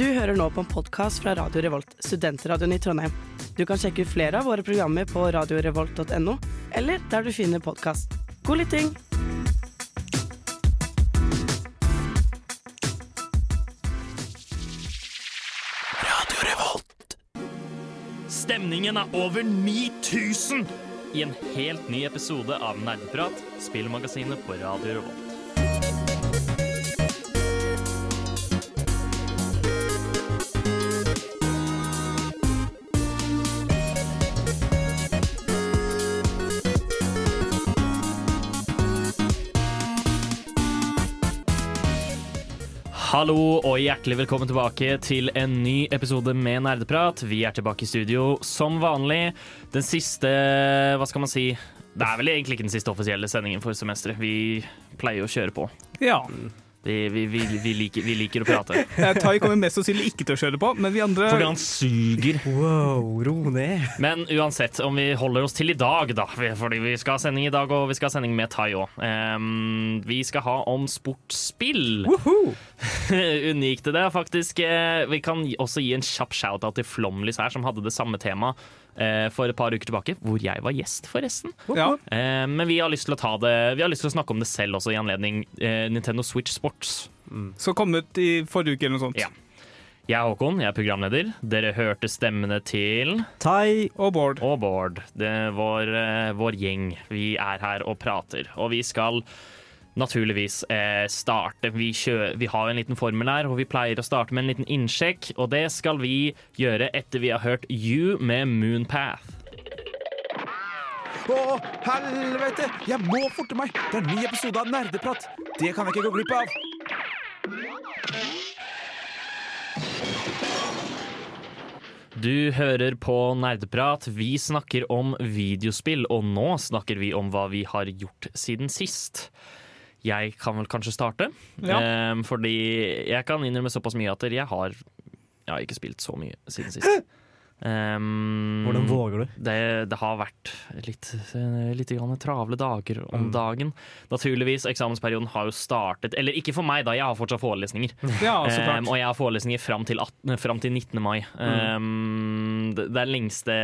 Du hører nå på en podkast fra Radio Revolt, studentradioen i Trondheim. Du kan sjekke ut flere av våre programmer på radiorevolt.no, eller der du finner podkast. God lytting! Stemningen er over 9000 i en helt ny episode av Nerdeprat, spillmagasinet på Radio Revolt. Hallo og hjertelig velkommen tilbake til en ny episode med Nerdeprat. Vi er tilbake i studio som vanlig. Den siste Hva skal man si? Det er vel egentlig ikke den siste offisielle sendingen for semesteret. Vi pleier å kjøre på. Ja. Vi, vi, vi, vi, liker, vi liker å prate. Eh, Tai kommer mest sannsynlig ikke til å kjøre på, men vi andre Fordi han suger. Wow, ro ned. Men uansett, om vi holder oss til i dag, da. Fordi vi skal ha sending i dag, og vi skal ha sending med Tai òg. vi skal ha om sportsspill. Woohoo! Unikt det, faktisk. Eh, Vi kan også gi en kjapp shout-out til Flomlys her, som hadde det samme temaet for et par uker tilbake. Hvor jeg var gjest, forresten. ja. Eh, Men vi har lyst til å ta det Vi har lyst til å snakke om det selv også, i anledning eh, Nintendo Switch Sports. Så kom ut i forrige uke eller noe sånt. Ja. Jeg er Håkon, jeg er programleder. Dere hørte stemmene til Tai. Og Bård. og Bård. Det er eh, vår gjeng. Vi er her og prater. Og vi skal naturligvis eh, starte. Vi, kjører, vi har en liten formel her, og vi pleier å starte med en liten innsjekk. Og det skal vi gjøre etter vi har hørt You med Moonpath. Å, helvete! Jeg må forte meg! Det er en ny episode av Nerdeprat. Det kan jeg ikke gå glipp av. Du hører på Nerdeprat. Vi snakker om videospill, og nå snakker vi om hva vi har gjort siden sist. Jeg kan vel kanskje starte, Ja. Um, fordi jeg kan innrømme såpass mye at jeg har, jeg har ikke spilt så mye siden sist. Um, Hvordan våger du? det, det har vært litt, litt grann travle dager om Mm. dagen. Naturligvis, eksamensperioden har jo startet. Eller ikke for meg, da. Jeg har fortsatt forelesninger. Ja. Um, og jeg har forelesninger fram til, 18, fram til 19. mai. Um, det, det er lengste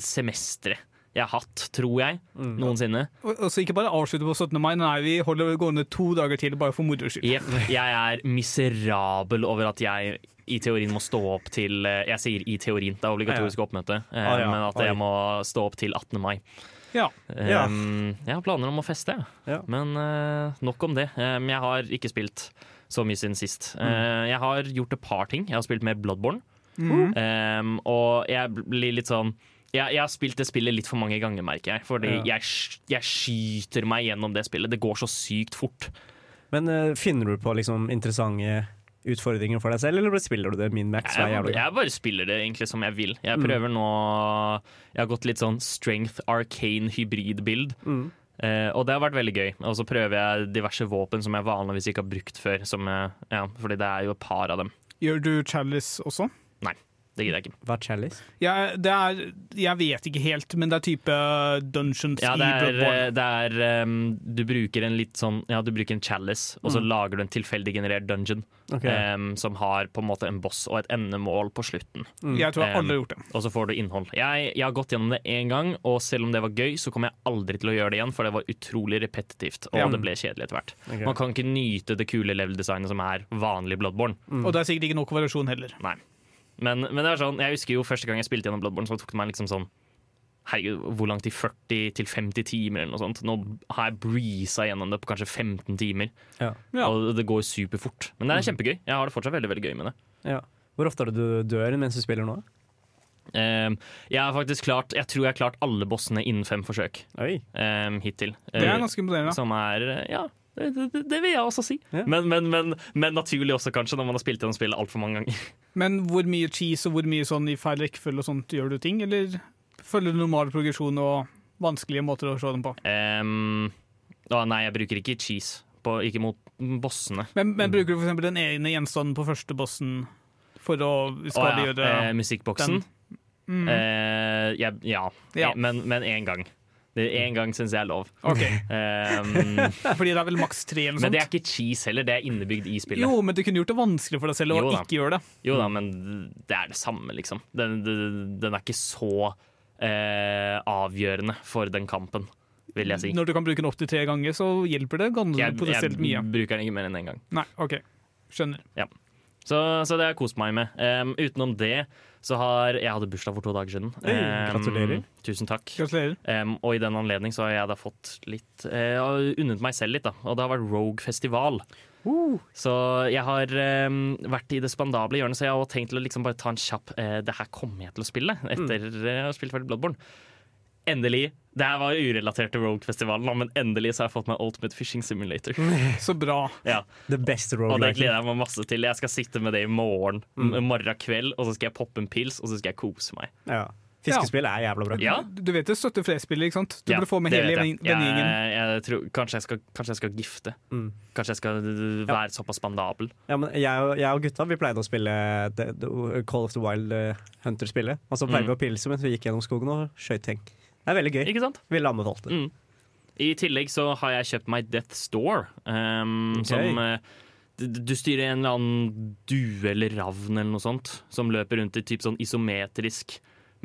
semesteret jeg har hatt, tror jeg, noensinne. Og, og så ikke bare avslutte på 17. mai, nei, vi holder det gående to dager til bare for moro skyld. Yep. Jeg er miserabel over at jeg i teorien må stå opp til eh, Jeg sier i teorien, det er obligatorisk oppmøte, eh, Ah, ja. men at jeg må stå opp til 18. mai. Ja. Ja. Um, jeg har planer om å feste. Ja. men eh, nok om det. Um, jeg har ikke spilt så mye siden sist. Mm. Uh, jeg har gjort et par ting. Jeg har spilt mer Bloodborne. mm. Um, og jeg blir litt sånn jeg, jeg har spilt det spillet litt for mange ganger, merker jeg. Fordi Ja. jeg, jeg skyter meg gjennom det spillet. Det går så sykt fort. Men uh, finner du på liksom interessante utfordringer for deg selv, eller spiller du det min max Jeg, jeg bare spiller det egentlig som jeg vil. Jeg Mm. nå Jeg har gått litt sånn strength arcane hybrid-bild. Mm. Uh, og det har vært veldig gøy. Og så prøver jeg diverse våpen som jeg vanligvis ikke har brukt før. Som, eh, ja, fordi det er jo et par av dem. Gjør du Chalice også? Det gidder jeg ikke. Hva er chalice? Ja, det er, jeg vet ikke helt, men det er type dungeons Ja, det i er, Bloodborne. det er um, Du bruker en litt sånn Ja, du bruker en chalice, og så Mm. lager du en tilfeldig generert dungeon Okay. um, som har på en måte en boss og et endemål på slutten. Mm. Jeg tror jeg aldri har gjort det. Og så får du innhold. Jeg, jeg har gått gjennom det én gang, og selv om det var gøy, så kommer jeg aldri til å gjøre det igjen, for det var utrolig repetitivt, og Ja. det ble kjedelig etter hvert. Okay. Man kan ikke nyte det kule level-designet som er vanlig Bloodborne. Mm. Og det er sikkert ikke nok variasjon heller. Men, men det er sånn, jeg husker jo første gang jeg spilte gjennom Bloodborne, så tok det meg liksom sånn Herregud, hvor langt i 40 til 50 timer eller noe sånt. Nå har jeg breeza gjennom det på kanskje 15 timer, Ja. Ja. og det går superfort. Men det er kjempegøy. Jeg har det fortsatt veldig veldig gøy med det. Ja. Hvor ofte er det du dør mens du spiller nå? Um, jeg har faktisk klart Jeg tror jeg har klart alle bossene innen fem forsøk Oi. um, hittil. Det er ganske imponerende. Som er Ja, det, det, det vil jeg også si. Ja. Men, men, men, men naturlig også, kanskje, når man har spilt gjennom spillet altfor mange ganger. Men hvor mye cheese og hvor mye sånn i feil rekkefølge og sånt gjør du ting, eller følger du normal progresjon og vanskelige måter å se dem på? Um, å, nei, jeg bruker ikke cheese. På, ikke mot bossene. Men, men bruker du eksempel den ene gjenstanden på første bossen for å skadegjøre ja, eh, musikkboksen. Mm. Eh, ja, ja, Ja. Eh, men, men én gang. Én gang syns jeg er lov. Ok, Um, Fordi det er vel maks tre eller noe men det er ikke cheese heller, det er innebygd i spillet. Jo, men du kunne gjort det vanskelig for deg selv å ikke gjøre det. Jo da, men det er det samme, liksom. Den, den, den er ikke så eh, avgjørende for den kampen, vil jeg si. Når du kan bruke den opptil tre ganger, så hjelper det ganske Jeg, jeg potensielt mye. bruker den ikke mer enn én gang. Nei, OK. Skjønner. Så, så det har jeg kost meg med. Um, utenom det så har Jeg hadde bursdag for to dager siden. Oi, gratulerer. tusen takk. Gratulerer. Um, og i den anledning så har jeg da fått litt har unnet meg selv litt, da. Og det har vært Rogue-festival. Så jeg har um, vært i det spandable hjørnet, så jeg har tenkt til å liksom bare ta en kjapp uh, Det her kommer jeg til å spille etter uh, å ha spilt ferdig Bloodborne. Endelig. Det her var urelatert til Rogue-festivalen, men endelig så har jeg fått meg Ultimate Fishing Simulator. Så bra. Ja, The best og det gleder jeg meg masse til. Jeg skal sitte med det i morgen, morgen kveld, og så skal jeg poppe en pils, og så skal jeg kose meg. Ja. Fiskespill er jævla bra. Ja, Du vet det støtter flestspillet, ikke sant? Du Ja, burde få med hele vennegjengen. Kanskje, jeg skal, kanskje jeg skal gifte. Mm. Kanskje jeg skal være såpass spandabel. Ja, men jeg, og- jeg og gutta vi pleide å spille the, the Call of the Wild uh, Hunter-spillet. Og så pleide Mm. vi å pilse mens vi gikk gjennom skogen og skøyt ting. Det er veldig gøy. Ikke sant? Ville anbefalt det. Mm. I tillegg så har jeg kjøpt meg Death Store, um, okay. som uh, du, styrer en eller annen due eller ravn eller noe sånt, som løper rundt i typ sånn isometrisk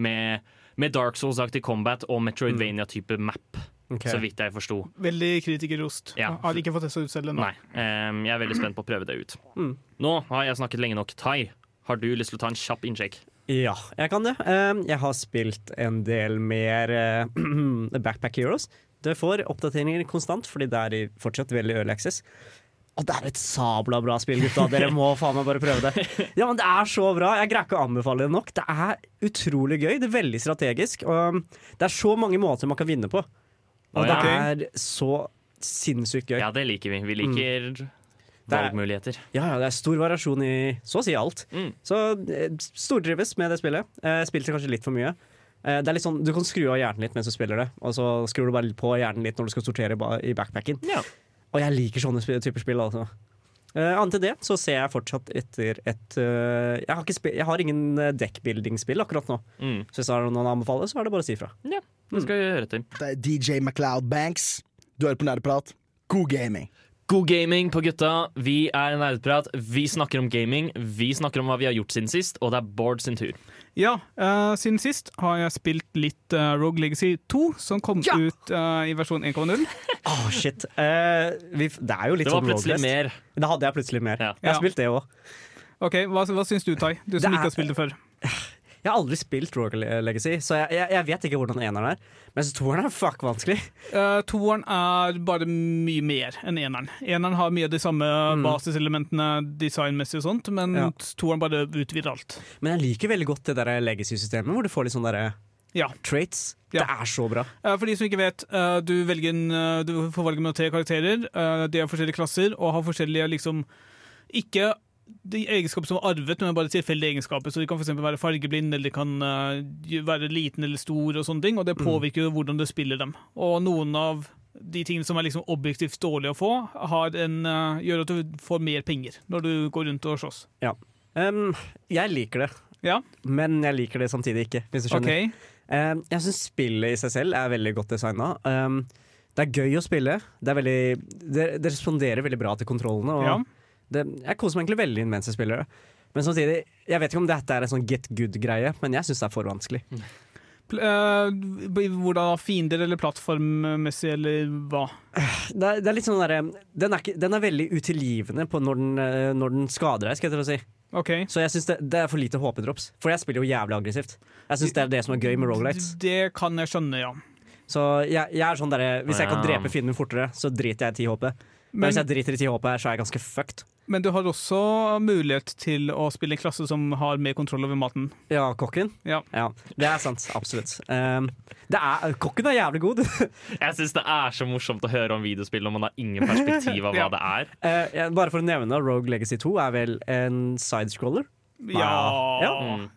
med, med Dark Souls-aktig combat og Metroidvania-type map, Okay. så vidt jeg forsto. Veldig kritikerrost. Ja. Har ikke fått testa ut selv ennå. Nei, um, jeg er veldig spent på å prøve det ut. Mm. Nå har jeg snakket lenge nok. Tai, har du lyst til å ta en kjapp innsjekk? Ja, jeg kan det. Um, jeg har spilt en del mer uh, Backpack Heroes. Du får oppdateringer konstant, fordi det er fortsatt veldig early access. Og det er et sabla bra spill, gutta. Dere må faen meg bare prøve det. Ja, men Det er så bra. Jeg greier ikke å anbefale det nok. Det er utrolig gøy. Det er veldig strategisk. Og um, det er så mange måter man kan vinne på. Og det er så sinnssykt gøy. Ja, det liker vi. Vi liker Mm. Er- valgmuligheter. Ja, ja, det er stor variasjon i så å si alt. Mm. Så eh, stortrives med det spillet. Eh, spilte kanskje litt for mye. Eh, det er litt sånn, Du kan skru av hjernen litt mens du spiller det, og så skrur du bare på hjernen litt når du skal sortere i backpacken. Ja. Og jeg liker sånne typer spill, altså. Uh, annet enn det så ser jeg fortsatt etter et uh, jeg, har ikke jeg har ingen deckbuilding-spill akkurat nå. Mm. Så hvis det er noen å anbefale, så er det bare å si fra. Det skal vi høre til. Det er DJ MacLeod Banks. Du hører på Nerdeprat. God gaming. God gaming på gutta. Vi er Nerdprat. Vi snakker om gaming. Vi snakker om hva vi har gjort siden sist, og det er Bård sin tur. Ja, uh, siden sist har jeg spilt litt uh, Rogue Legacy 2, som kom Ja! ut uh, i versjon 1.0. Åh, shit. Eh, vi, det er jo litt Det var sånn plutselig Roguelist. mer. Da hadde jeg plutselig mer. Ja. Jeg har Ja. spilt det òg. Ok, Hva, hva syns du, Tai? Du som er... ikke har spilt det før. Jeg har aldri spilt Rogue Legacy, så jeg, jeg, jeg vet ikke hvordan eneren er. Mens toeren er fuck vanskelig. Uh, toeren er bare mye mer enn eneren. Eneren har mye av de samme basiselementene designmessig og sånt, men Mm. Ja. toeren bare utvider alt. Men jeg liker veldig godt det der legacy-systemet, hvor du får litt sånn derre Ja. traits. Ja. Det er så bra. Eh, For de som ikke vet, eh, du, en, eh, du får valget mellom tre karakterer. eh, De har forskjellige klasser og har forskjellige liksom Ikke de egenskaper som er arvet, men bare tilfeldige egenskaper. Så De kan for være fargeblind, eller de kan uh, være liten eller stor, og sånne ting, og det påvirker jo hvordan du spiller dem. Og noen av de tingene som er liksom objektivt dårlige å få, har en, uh, gjør at du får mer penger når du går rundt og slåss. Um, jeg liker det, Ja, men jeg liker det samtidig ikke, hvis du skjønner. Okay. Um, jeg syns spillet i seg selv er veldig godt designa. Um, det er gøy å spille. Det, veldig, det, det responderer veldig bra til kontrollene. Og Ja. Det, jeg koser meg egentlig veldig mens jeg spiller det. Men samtidig, jeg vet ikke om dette er en sånn get good-greie, men jeg syns det er for vanskelig. Eh, Hvordan fiender eller plattformmessig, eller hva? Det er, det er litt sånn derre den, er den er veldig utilgivende på når den, eh, når den skader deg, skal jeg til å si. Okay. Så jeg synes det, det er for lite HP-drops. For jeg spiller jo jævlig aggressivt. Jeg syns det er det som er gøy med rogalights. Det kan jeg skjønne, ja. Så jeg, jeg er sånn derre Hvis jeg kan drepe fienden fortere, så driter jeg i 10 HP. Men, Men, hvis jeg driter i ti HP, så er jeg ganske fucked. men du har også mulighet til å spille en klasse som har mer kontroll over maten. Ja, kokken. Ja. det er sant. Absolutt. Um, det er, kokken er jævlig god. Jeg syns det er så morsomt å høre om videospill når man har ingen perspektiv av hva Ja. det er. Uh, ja, bare for å nevne, Rogue Legacy 2 er vel en sidescroller. Ja. Ja. Mm.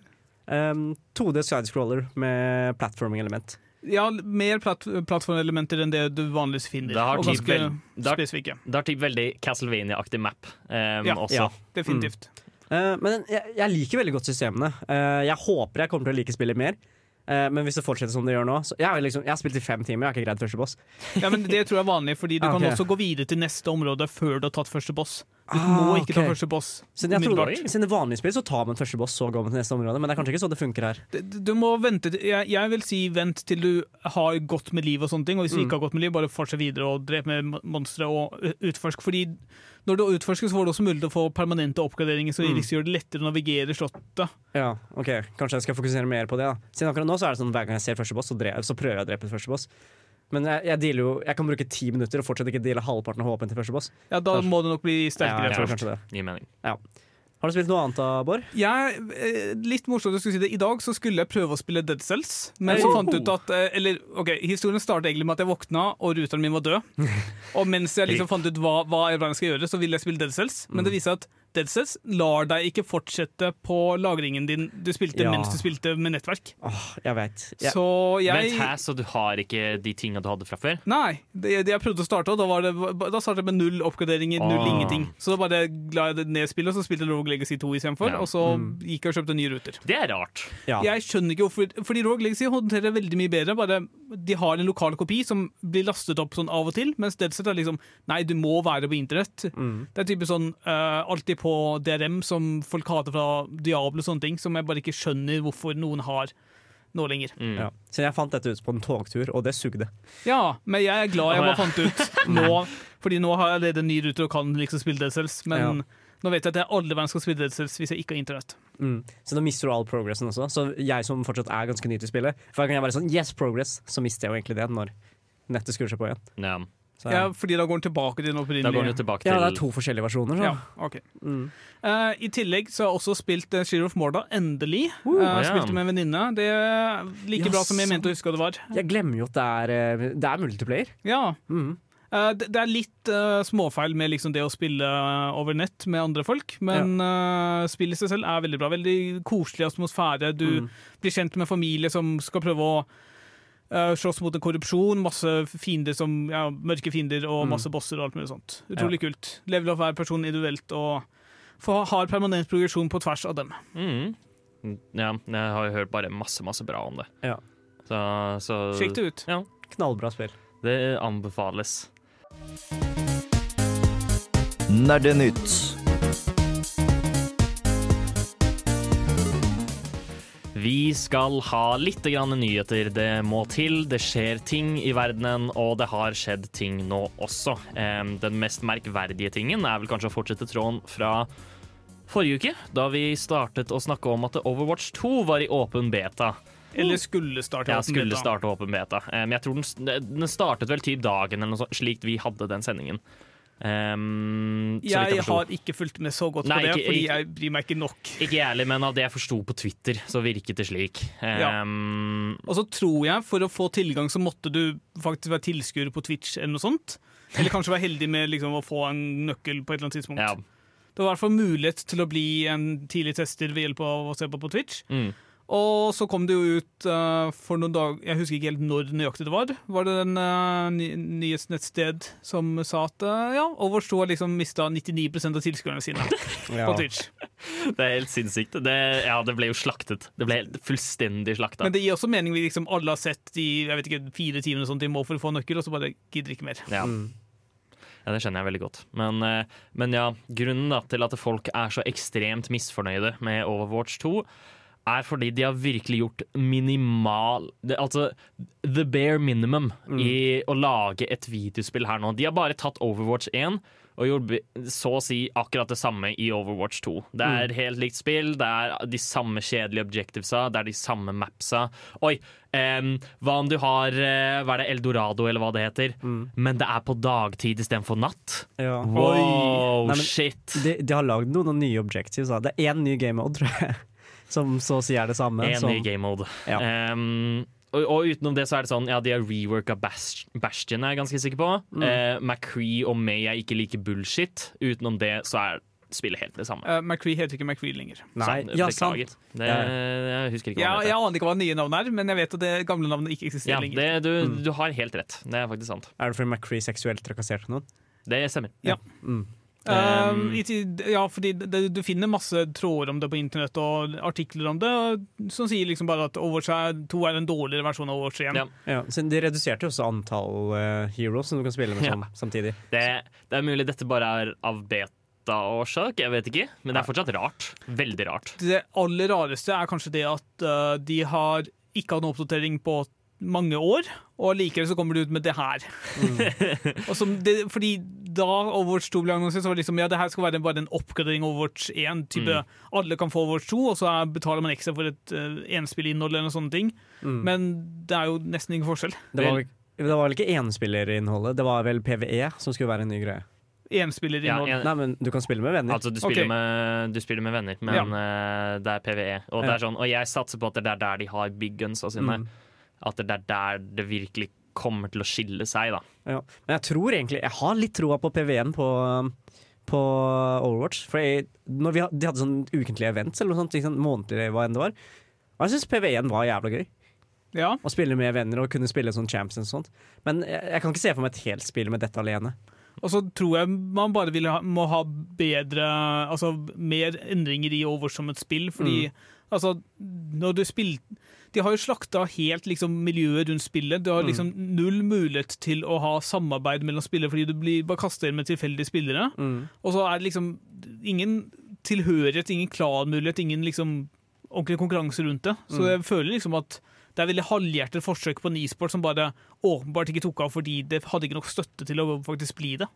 Um, 2D sidescroller med platforming-element. Ja, mer platt, plattformelementer enn det du vanligvis finner. Det har og ganske vel- det har- spesifikke. Det har typ veldig Castlevania-aktig map um, Ja. også. Ja. Definitivt. Eh, men jeg, jeg liker veldig godt systemene. Uh, jeg håper jeg kommer til å like spillet mer. Eh, men hvis det fortsetter som det gjør nå så, jeg, har liksom, jeg har spilt i fem timer, jeg har ikke greid første boss. Ja, men Det tror jeg er vanlig, fordi du okay. kan også gå videre til neste område før du har tatt første boss. Du Ah, må ikke ta første boss. Siden, jeg tror at, siden vanlige spill så tar man første boss, så går man til neste område. Men det er kanskje ikke så det funker her. Du- må vente jeg, jeg vil si vent til du har godt med liv og sånne ting. Og hvis du Mm. ikke har godt med liv, bare fortsett videre og drep med mon- monstre og utforsk. Fordi når du utforsker, så får du også mulighet til å få permanente oppgraderinger som Mm. liksom gjør det lettere å navigere slottet. Ja, ok, Kanskje jeg skal fokusere mer på det. da Siden akkurat nå så er det sånn hver gang jeg ser første boss, så, drev, så prøver jeg å drepe første boss. Men jeg, jeg, dealer jo, jeg kan bruke ti minutter og fortsatt ikke deale halvparten av HP-en til første boss. Ja, Da må du nok bli sterkere ja, først. det. Gir mening. Har du spilt noe annet da, Bård? Jeg, eh, litt morsomt skulle si det. I dag så skulle jeg prøve å spille Dead Cells, men så fant jeg ut at eh, Eller, ok, historien startet egentlig med at jeg våkna, og ruteren min var død. Og mens jeg liksom fant ut hva, hva jeg skal gjøre, så ville jeg spille Dead Cells. Men det viser viser at Dead Cells lar deg ikke fortsette på lagringen din du spilte Ja. mens du spilte med nettverk. Åh, jeg vet. Jeg, Så jeg Vent her, så du har ikke de tinga du hadde fra før? Nei, det, det jeg prøvde å starte, og da, var det, da startet jeg med null oppgraderinger, null ingenting. Så da bare la jeg det ned spillet, og så spilte Rogue Legacy 2 istedenfor. Ja. Og så Mm. gikk jeg og kjøpte nye ruter. Det er rart. ja. Jeg skjønner ikke hvorfor Fordi Rogue Legacy håndterer veldig mye bedre. Bare De har en lokal kopi som blir lastet opp sånn av og til, mens Deadset er liksom Nei, du må være på internett. Mm. Det er typisk sånn uh, alltid på DRM, som folk hater fra Diablo og sånne ting, som jeg bare ikke skjønner hvorfor noen har nå lenger. Mm. Ja. Så jeg fant dette ut på en togtur, og det sugde. Ja, men jeg er glad jeg bare fant det ut nå, fordi nå har jeg allerede en ny ruter og kan liksom spille det selv, men Ja. Nå vet jeg at jeg aldri verden skal spille Dead hvis jeg ikke har internett. Mm. Så da mister du all progressen også. Så jeg som fortsatt er ganske ny til spillet, hver gang jeg bare sånn Yes, progress, så mister jeg jo egentlig det når nettet skrur seg på igjen. Ja. Så, Ja, fordi da går den tilbake til den Da går den opprinnelige. Til... ja, det er to forskjellige versjoner, så. Ja, ok. Mm. uh, I tillegg så har jeg også spilt uh, Sheer of Morda, endelig. Uh, ja. Spilte med en venninne. Det er like yes. bra som jeg mente å huske at det var. Jeg glemmer jo at det er, eh, det er multiplayer. Ja. Mm. Eh, det, det er litt eh, småfeil med liksom det å spille eh, over nett med andre folk, men eh, spillet i seg selv er veldig bra. Veldig koselig atmosfære. Du Mm. blir kjent med familie som skal prøve å eh, slåss mot en korrupsjon. Masse fiender som, ja, mørke fiender og Mm. masse bosser og alt mulig sånt. Utrolig kult. Level opp hver person individuelt og få- har permanent progresjon på tvers av dem. mm. Ja, jeg har hørt bare masse, masse bra om det. Ja. Så, så Sjekk det ut. Knallbra spill. det anbefales. Nerdenytt. Vi skal ha litt nyheter. Det må til. Det skjer ting i verdenen, og det har skjedd ting nå også. Den mest merkverdige tingen er vel kanskje å fortsette tråden fra forrige uke, da vi startet å snakke om at Overwatch 2 var i åpen beta. Eller skulle starte. Ja, åpen skulle beta. starte åpen beta. Men Jeg tror den, den startet vel typ dagen eller noe sånt, slik vi hadde den sendingen. Um, vidt Jeg har ikke fulgt med så godt Nei, på det, ikke- fordi ikke- jeg bryr meg ikke nok. Ikke jeg men av det jeg forsto på Twitter, så virket det slik. Ja. Og så tror jeg for å få tilgang så måtte du faktisk være tilskuer på Twitch eller noe sånt. Eller kanskje være heldig med liksom, å få en nøkkel på et eller annet tidspunkt. ja. Det var i hvert fall mulighet til å bli en tidlig tester ved hjelp av å se på på Twitch. Mm. Og så kom det jo ut uh, for noen dager Jeg husker ikke helt når nøyaktig det var. Var det en uh, nyhetsnettsted som sa at uh, ja, Overwatch 2 har liksom mista 99% av tilskuerne sine Ja. på Twitch. Det er helt sinnssykt. Det, ja, det ble jo slaktet. Det ble fullstendig slakta. Men det gir også mening vi liksom alle har sett de jeg vet ikke, fire timene sånt de må for å få nøkkel, og så bare gidder ikke mer. Ja. Mm. ja, det skjønner jeg veldig godt. Men, men ja, grunnen da, til at folk er så ekstremt misfornøyde med Overwatch 2, er fordi de har virkelig gjort minimal det, Altså the bare minimum i å lage et videospill her nå. De har bare tatt Overwatch 1 og gjort så å si akkurat det samme i Overwatch 2. Det er helt likt spill, det er de samme kjedelige objectivesa, det er de samme mapsa. Oi, um, hva om du har eh, Hva er det, Eldorado, eller hva det heter? Men det er på dagtid istedenfor natt? Ja. Wow, Nei, men- shit! De, de har lagd noen nye objectives. Da. Det er én ny game mode, tror jeg, som så å si er det samme. En som, ny game mode. Ja. Um, og, og utenom det så er det sånn Ja, de har reworka Bast Bastion, er jeg ganske sikker på. Mm. Uh, McCree og May er ikke like bullshit. Utenom det så er spillet helt det samme. Uh, McCree heter ikke McCree lenger. Nei, Sånn, ja, beklager. sant. Det, Ja. jeg husker ikke hva Ja, jeg aner ikke hva det nye navnet er, men jeg vet at det gamle navnet ikke eksisterer Ja, lenger. det, du, Mm. du har helt rett. Det er faktisk sant. Er det fordi McCree seksuelt trakasserte noen? Det stemmer. Ja. Mm. Um, i ja, fordi det, du finner masse tråder om det på internett og artikler om det, som sier liksom bare at Overwatch er- 2 er en dårligere versjon av Overwatch 1. Ja. Ja, de reduserte jo også antall uh, heroes som du kan spille med Ja. sånn samtidig. Det, det er mulig dette bare er av beta-årsak, jeg vet ikke. Men det er fortsatt rart. Veldig rart. Det aller rareste er kanskje det at uh, de har ikke hatt noen oppdatering på mange år, og likevel så kommer de ut med det her. og som det, fordi da Overwatch 2 ble annonsert, så var det liksom ja, det her skal være bare en oppgradering av Overwatch 1. Type, Alle kan få Overwatch 2, og så er, betaler man ekstra for et uh, enspillinnhold eller sånne ting. Men det er jo nesten ingen forskjell. Det var, vel- det var vel ikke enspillerinnholdet, det var vel PVE som skulle være en ny greie. Ja, Enspillerinnhold. en, Nei, men du kan spille med venner. altså, du spiller, okay. med, du spiller med venner, men eh, det er PVE. Og, det er sånn, og jeg satser på at det er der de har big gunsa sine. Mm. At det er der det virkelig kommer til å skille seg, da. Ja. Men jeg tror egentlig Jeg har litt troa på PVE-en på, på Overwatch. For jeg, når vi, de hadde sånn ukentlige events eller noe sånt, ikke månedlig hva enn det var. Og jeg syns PVE-en var jævla gøy. Ja. Å spille med venner og kunne spille sånn champs og sånt. Men jeg, jeg kan ikke se for meg et helt spill med dette alene. Og så tror jeg man bare vil ha, må ha bedre Altså mer endringer i Overwatch som et spill, fordi altså når du spiller De har jo slakta helt liksom miljøet rundt spillet. Du har liksom null mulighet til å ha samarbeid mellom spillere, fordi du blir bare kastet inn med tilfeldige spillere. Og så er det liksom ingen tilhørighet, ingen klanmulighet, ingen liksom ordentlig konkurranse rundt det. Så jeg føler liksom at det er veldig halvhjertet forsøk på en e-sport som bare åpenbart ikke tok av fordi det hadde ikke nok støtte til å faktisk bli det.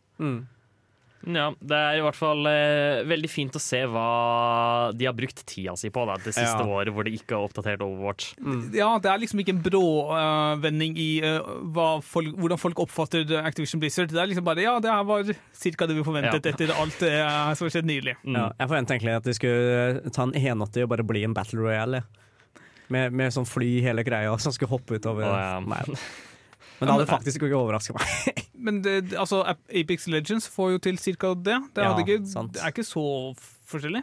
Ja, Det er i hvert fall eh, veldig fint å se hva de har brukt tida si på da, det siste Ja. året hvor de ikke har oppdatert Overwatch. Ja, det er liksom ikke en brå vending i eh, hva folk, hvordan folk oppfatter Activision Blizzard. Det er liksom bare ja, det her var ca. det vi forventet Ja. etter alt det eh, som skjedd nylig. Mm. Ja, jeg forventa egentlig at de skulle ta en 180 og bare bli en battle royale. Med, med sånn fly hele greia som skulle hoppe utover. Å, ja. Nei. Men det hadde faktisk ikke overraska meg. Men det, altså, Apex Legends får jo til ca. det. Det, Ja, hadde ikke, sant. det er ikke så forskjellig.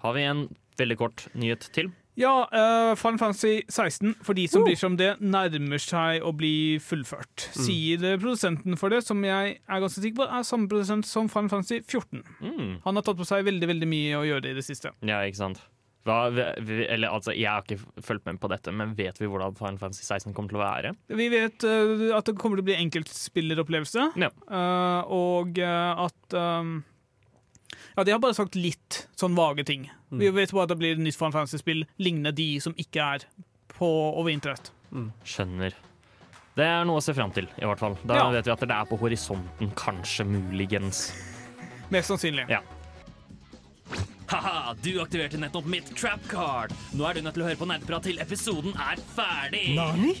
Har vi en veldig kort nyhet til? Ja, uh, Final Fantasy 16, for de som bryr seg om det, nærmer seg å bli fullført. Sier eh, produsenten for det, som jeg er ganske sikker på er samme produsent som Final Fantasy 14. Mm. Han har tatt på seg veldig veldig mye å gjøre i det siste. Ja, ikke sant? Hva, vi, eller, altså, jeg har ikke fulgt med på dette, men vet vi hvordan Final Fantasy 16 kommer til å være? Vi vet uh, at det kommer til å bli enkeltspilleropplevelse, Ja. uh, og uh, at um, Ja, de har bare sagt litt sånn vage ting. Vi vet bare at det blir nytt Final Fantasy-spill lignende de som ikke er på over internett. Skjønner. Det er noe å se fram til, i hvert fall. Da Ja. vet vi at det er på horisonten, kanskje, muligens. Mest sannsynlig. Ja. Haha, du aktiverte nettopp mitt trap card. Nå er du nødt til å høre på nerdeprat til episoden er ferdig. Nani?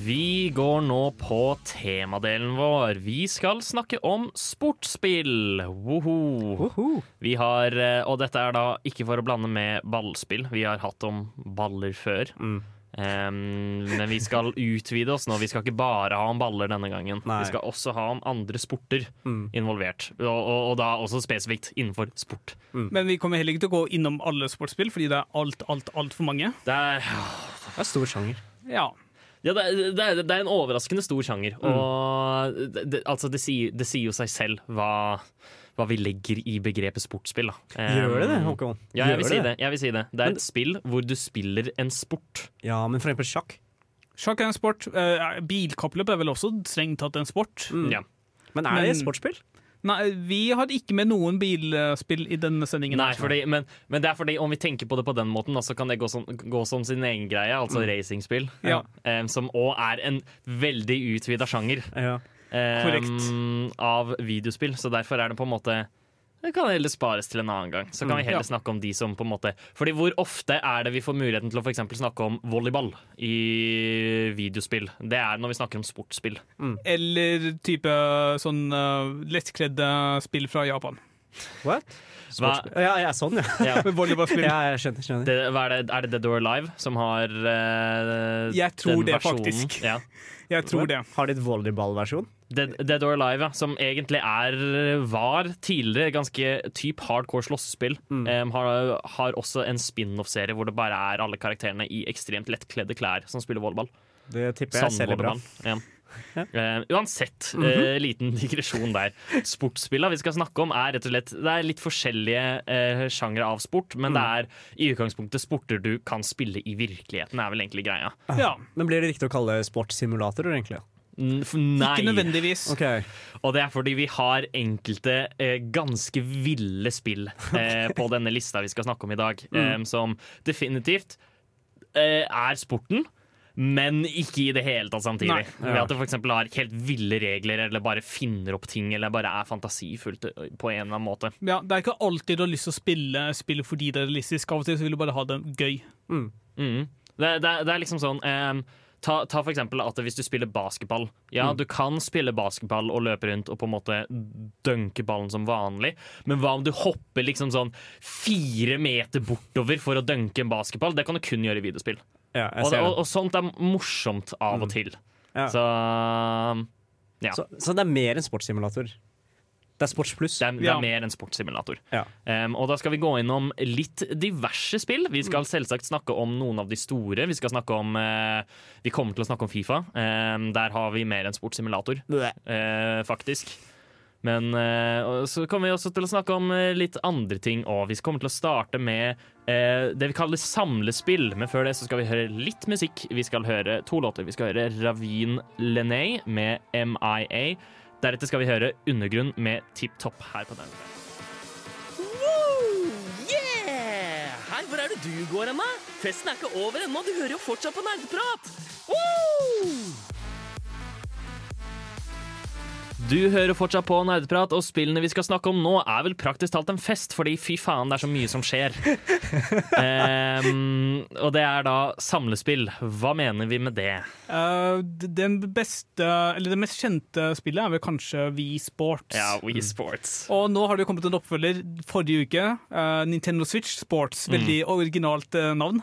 Vi går nå på temadelen vår. Vi skal snakke om sportsspill. Woho. Woho. Vi har, eh, og dette er da ikke for å blande med ballspill. Vi har hatt om baller før. Mm. Em, men vi skal utvide oss nå. Vi skal ikke bare ha om baller denne gangen. Nei. Vi skal også ha om andre sporter Mm. involvert. Og, og, og da også spesifikt innenfor sport. Men vi kommer heller ikke til å gå innom alle sportsspill, fordi det er alt, alt, altfor mange. Det er, Det er stor sjanger. Ja. ja, det, er, det, er, det er en overraskende stor sjanger. Mm. Og det, det, altså det, sier, det sier jo seg selv hva, hva vi legger i begrepet sportsspill. Da. Gjør det det, Em, Håkon? Ja, jeg vil, si det. jeg vil si det. Det er et spill hvor du spiller en sport. Ja, men for eksempel sjakk. Sjakk er en sport. Eh, bilkappløp er vel også strengt tatt en sport. Ja. Men er det et sportsspill? Nei, vi har ikke med noen bilspill i denne sendingen. Nei, fordi, men, men det er fordi om vi tenker på det på den måten, da, så kan det gå som, gå som sin egen greie, altså racingspill. Ja. Um, som òg er en veldig utvida sjanger Ja. Em, av videospill. Så derfor er det på en måte Det kan heller spares til en annen gang. Så kan vi heller Ja. snakke om de som på en måte Fordi hvor ofte er det vi får muligheten til å for eksempel snakke om volleyball i videospill? Det er når vi snakker om sportsspill. Eller type sånn uh, lettkledde spill fra Japan. What? Ja, ja, sånn, ja. Ja. Volleyballfilm. ja jeg skjønner. skjønner. Det, er, det, er det Dead or Alive som har uh, Jeg tror den det, versjonen? faktisk. Ja. Jeg tror det. Har de et volleyballversjon? Dead, Dead or Alive, ja, som egentlig er var tidligere ganske typ hardcore slåssespill. em, har, har også en spin-off-serie hvor det bare er alle karakterene i ekstremt lettkledde klær som spiller volleyball. Det tipper jeg selger bra. Ja. Eh, uansett, eh, liten digresjon der. Sportsspillene vi skal snakke om, er rett og slett Det er litt forskjellige uh, sjangre av sport, men det er i utgangspunktet sporter du kan spille i virkeligheten, er vel egentlig greia. Ja, Men blir det riktig å kalle det sportssimulatorer, egentlig? Nei. Ikke nødvendigvis. Okay. Og det er fordi vi har enkelte eh, ganske ville spill eh, på denne lista vi skal snakke om i dag, eh, som definitivt eh, er sporten. Men ikke i det hele tatt samtidig. Nei. Ved at det eksempel har helt ville regler, eller bare finner opp ting, eller bare er fantasifullt på en eller annen måte. Ja, det er ikke alltid du har lyst til å spille spillet fordi det er realistisk. Av og til så vil du bare ha det gøy. Mm. Det, det, det er liksom sånn um, ta, ta for at hvis du spiller basketball. Ja, du kan spille basketball og løpe rundt og på en måte dunke ballen som vanlig, men hva om du hopper liksom sånn fire meter bortover for å dunke en basketball? Det kan du kun gjøre i videospill. Ja, jeg Og, ser og, og sånt er morsomt av og til. Ja. Så ja. Så, så det er mer enn sportssimulator? Det er sports pluss? Det er, det Ja. er mer enn sportssimulator. Ja. Um, og da skal vi gå innom litt diverse spill. Vi skal selvsagt snakke om noen av de store. Vi skal snakke om uh, Vi kommer til å snakke om Fifa. Um, der har vi mer enn sportssimulator, uh, faktisk. Men eh, så kommer vi også til å snakke om eh, litt andre ting òg. Vi kommer til å starte med eh, det vi kaller samlespill. Men før det så skal vi høre litt musikk. Vi skal høre to låter. Vi skal høre Ravine Lenay med MIA. Deretter skal vi høre Undergrunn med Tipp Topp her på den. Yeah! Hei, hvor er det du går hen, da? Festen er ikke over ennå, du hører jo fortsatt på nerdeprat! Du hører fortsatt på Nerdeprat, og spillene vi skal snakke om nå, er vel praktisk talt en fest, fordi fy faen, det er så mye som skjer. um, og det er da samlespill. Hva mener vi med det? Uh, den beste, eller det mest kjente spillet er vel kanskje Wii Sports. Ja, Wii Sports. Og nå har det jo kommet en oppfølger forrige uke. Uh, Nintendo Switch Sports. Veldig originalt uh, navn.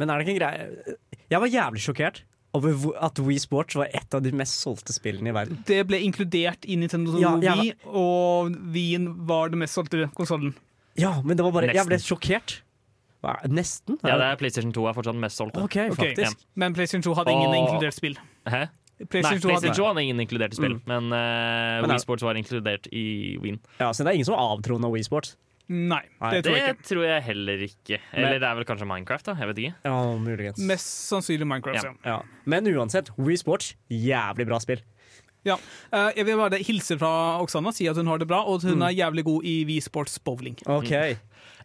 Men er det ikke en greie Jeg var jævlig sjokkert over at Wii Sports var et av de mest solgte spillene i verden. Det ble inkludert i Nintendo Ja, jeg Wii, og Wien var den mest solgte konsollen. Ja, men det var bare Jeg ble sjokkert. Hva, nesten? Ja, det er PlayStation 2 er fortsatt den mest solgte. Okay, faktisk. Men PlayStation 2 hadde ingen Og- inkludert spill. Hæ? Nei, PlayStation 2 hadde PlayStation 2 hadde ingen inkludert i spill, Mm. men, uh, Men Wii Sports var inkludert i Wien. Ja, Så det er ingen som avtroner Wii Sports? Nei, Nei, det tror jeg Det tror jeg heller ikke. Eller det er vel kanskje Minecraft, da. Jeg vet ikke. Ja, muligens. Mest sannsynlig Minecraft. Ja. Ja. Ja. Men uansett, Wii Sports, jævlig bra spill. Ja. Eh, jeg vil bare hilse fra Oksana, si at hun har det bra, og at hun er jævlig god i Wii Sports bowling. OK.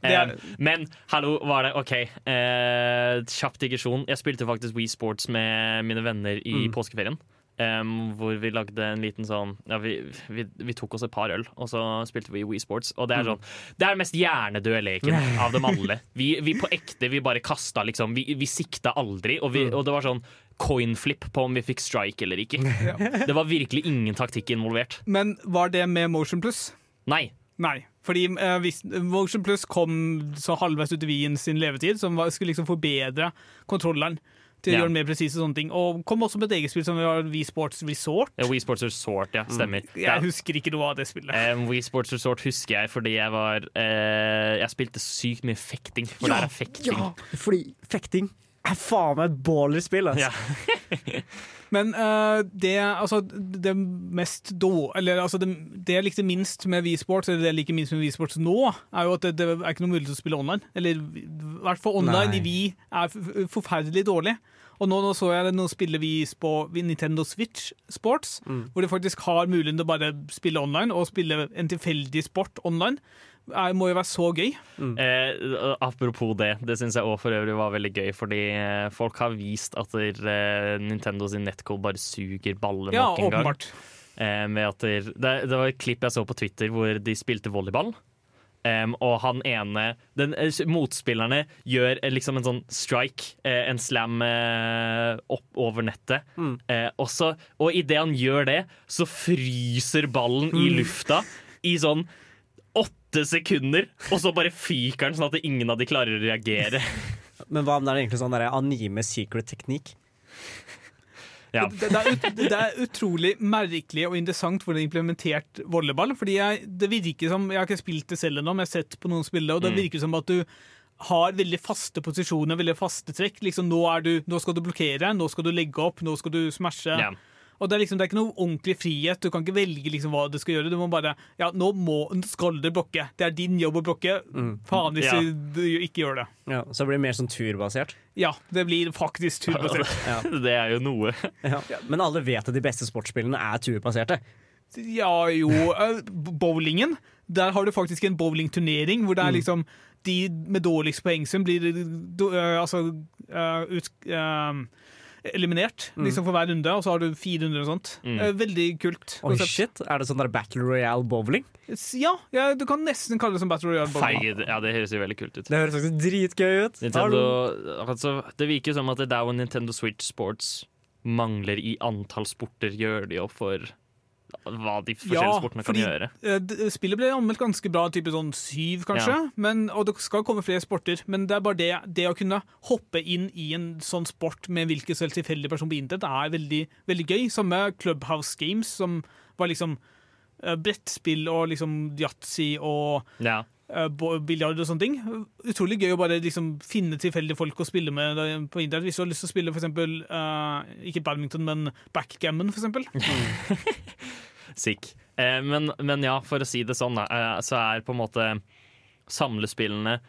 Det er- Eh, men hallo, var det OK? Eh, kjapp digresjon. Jeg spilte faktisk Wii Sports med mine venner i Mm. påskeferien. Em, hvor vi lagde en liten sånn ja, vi, vi, vi tok oss et par øl, og så spilte vi Wii Sports. Og det Mm. er sånn Det er den mest hjernedøde leken av dem alle. Vi, vi på ekte, vi bare kasta liksom Vi, vi sikta aldri, og, Mm. vi, og det var sånn coinflip på om vi fikk strike eller ikke. Det var virkelig ingen taktikk involvert. Men var det med Motion Plus? Nei. Nei. Fordi uh, hvis Motion Plus kom så halvveis ut i Wien sin levetid, som var, skulle liksom forbedre kontrolleren til å Ja. gjøre mer presise sånne ting. Og kom også med et eget spill som var Wii Sports Resort. Ja, Wii Sports Resort, ja. Stemmer. Jeg husker ikke noe av det spillet. Um, Wii Sports Resort husker jeg fordi jeg var uh, Jeg spilte sykt mye fekting. For det er fekting. Ja, fordi fekting er faen meg et baller-spill. Altså. Ja. Men uh, det, altså, det mest då, eller, altså, det, det jeg likte minst med Wii Sports, eller det jeg liker minst med Wii Sports nå, er jo at det, det er ikke noe mulighet til å spille online. Eller i hvert fall online Nei. i Wii er forferdelig dårlig. Og nå, nå så jeg det, nå spiller vi på Nintendo Switch Sports, hvor de faktisk har muligheten til å bare spille online, og spille en tilfeldig sport online. Det må jo være så gøy. Eh, apropos det, det syns jeg òg for øvrig var veldig gøy, fordi eh, folk har vist at der, eh, Nintendo sin nettcode bare suger ballen Ja, nok en gang. åpenbart. Eh, med at der, det, det var et klipp jeg så på Twitter hvor de spilte volleyball. Em, og han ene den, eh, Motspillerne gjør eh, liksom en sånn strike, eh, en slam opp over nettet. Mm. og også, og idet han gjør det, så fryser ballen i lufta i sånn åtte sekunder, og så bare fyker den sånn at ingen av de klarer å reagere. Men hva om det er egentlig sånn anime secret teknikk? Ja. Det, det, er ut, det er utrolig merkelig og interessant hvordan implementert volleyball. Fordi jeg, det virker som, jeg har ikke spilt det selv ennå, men jeg har sett på noen spille, og det Mm. virker som at du har veldig faste posisjoner, veldig faste trekk. Liksom, nå, er du, nå skal du blokkere, nå skal du legge opp, nå skal du smashe. Ja. Og det er, liksom, det er ikke noe ordentlig frihet. Du kan ikke velge liksom, hva du skal gjøre. Du må bare Ja, nå må, skal du blokke. Det er din jobb å blokke. Faen hvis Ja. du, du ikke gjør det. Ja, så blir det mer sånn turbasert. Ja, det blir faktisk turbasert. Det er jo noe. Ja. Men alle vet at de beste sportsspillene er turbaserte. Ja, jo eh, Bowlingen. Der har du faktisk en bowlingturnering hvor det er liksom de med dårligst poengsum blir do, eh, altså eh, ut, eh, eliminert liksom for hver runde, og så har du fire runder og sånt. Mm. veldig kult. Oi, shit, Er det sånn der Battle Royale bowling? Ja, ja, du kan nesten kalle det som Battle Royale bowling. Feid. Ja, det høres jo veldig kult ut. Det høres faktisk dritgøy ut. Nintendo, altså, det virker som at det der hvor Nintendo Switch Sports mangler i antall sporter, gjør de opp for hva de forskjellige sportene kan gjøre. Uh, Spillet ble anmeldt ganske bra, type sånn syv kanskje, Ja. men, og det skal komme flere sporter. Men det er bare det, det å kunne hoppe inn i en sånn sport med hvilken som helst tilfeldig person på internett, er veldig, veldig gøy. Samme Clubhouse Games, som var liksom uh, brettspill og liksom yatzy og Ja. Uh, biljard og sånne ting. Utrolig gøy å bare liksom finne tilfeldige folk å spille med på internett. Hvis du har lyst til å spille for eksempel, eh, ikke badminton, men backgammon, eksempel. Sick. Eh, men, men ja, for å si det sånn, eh, så er på en måte samlespillene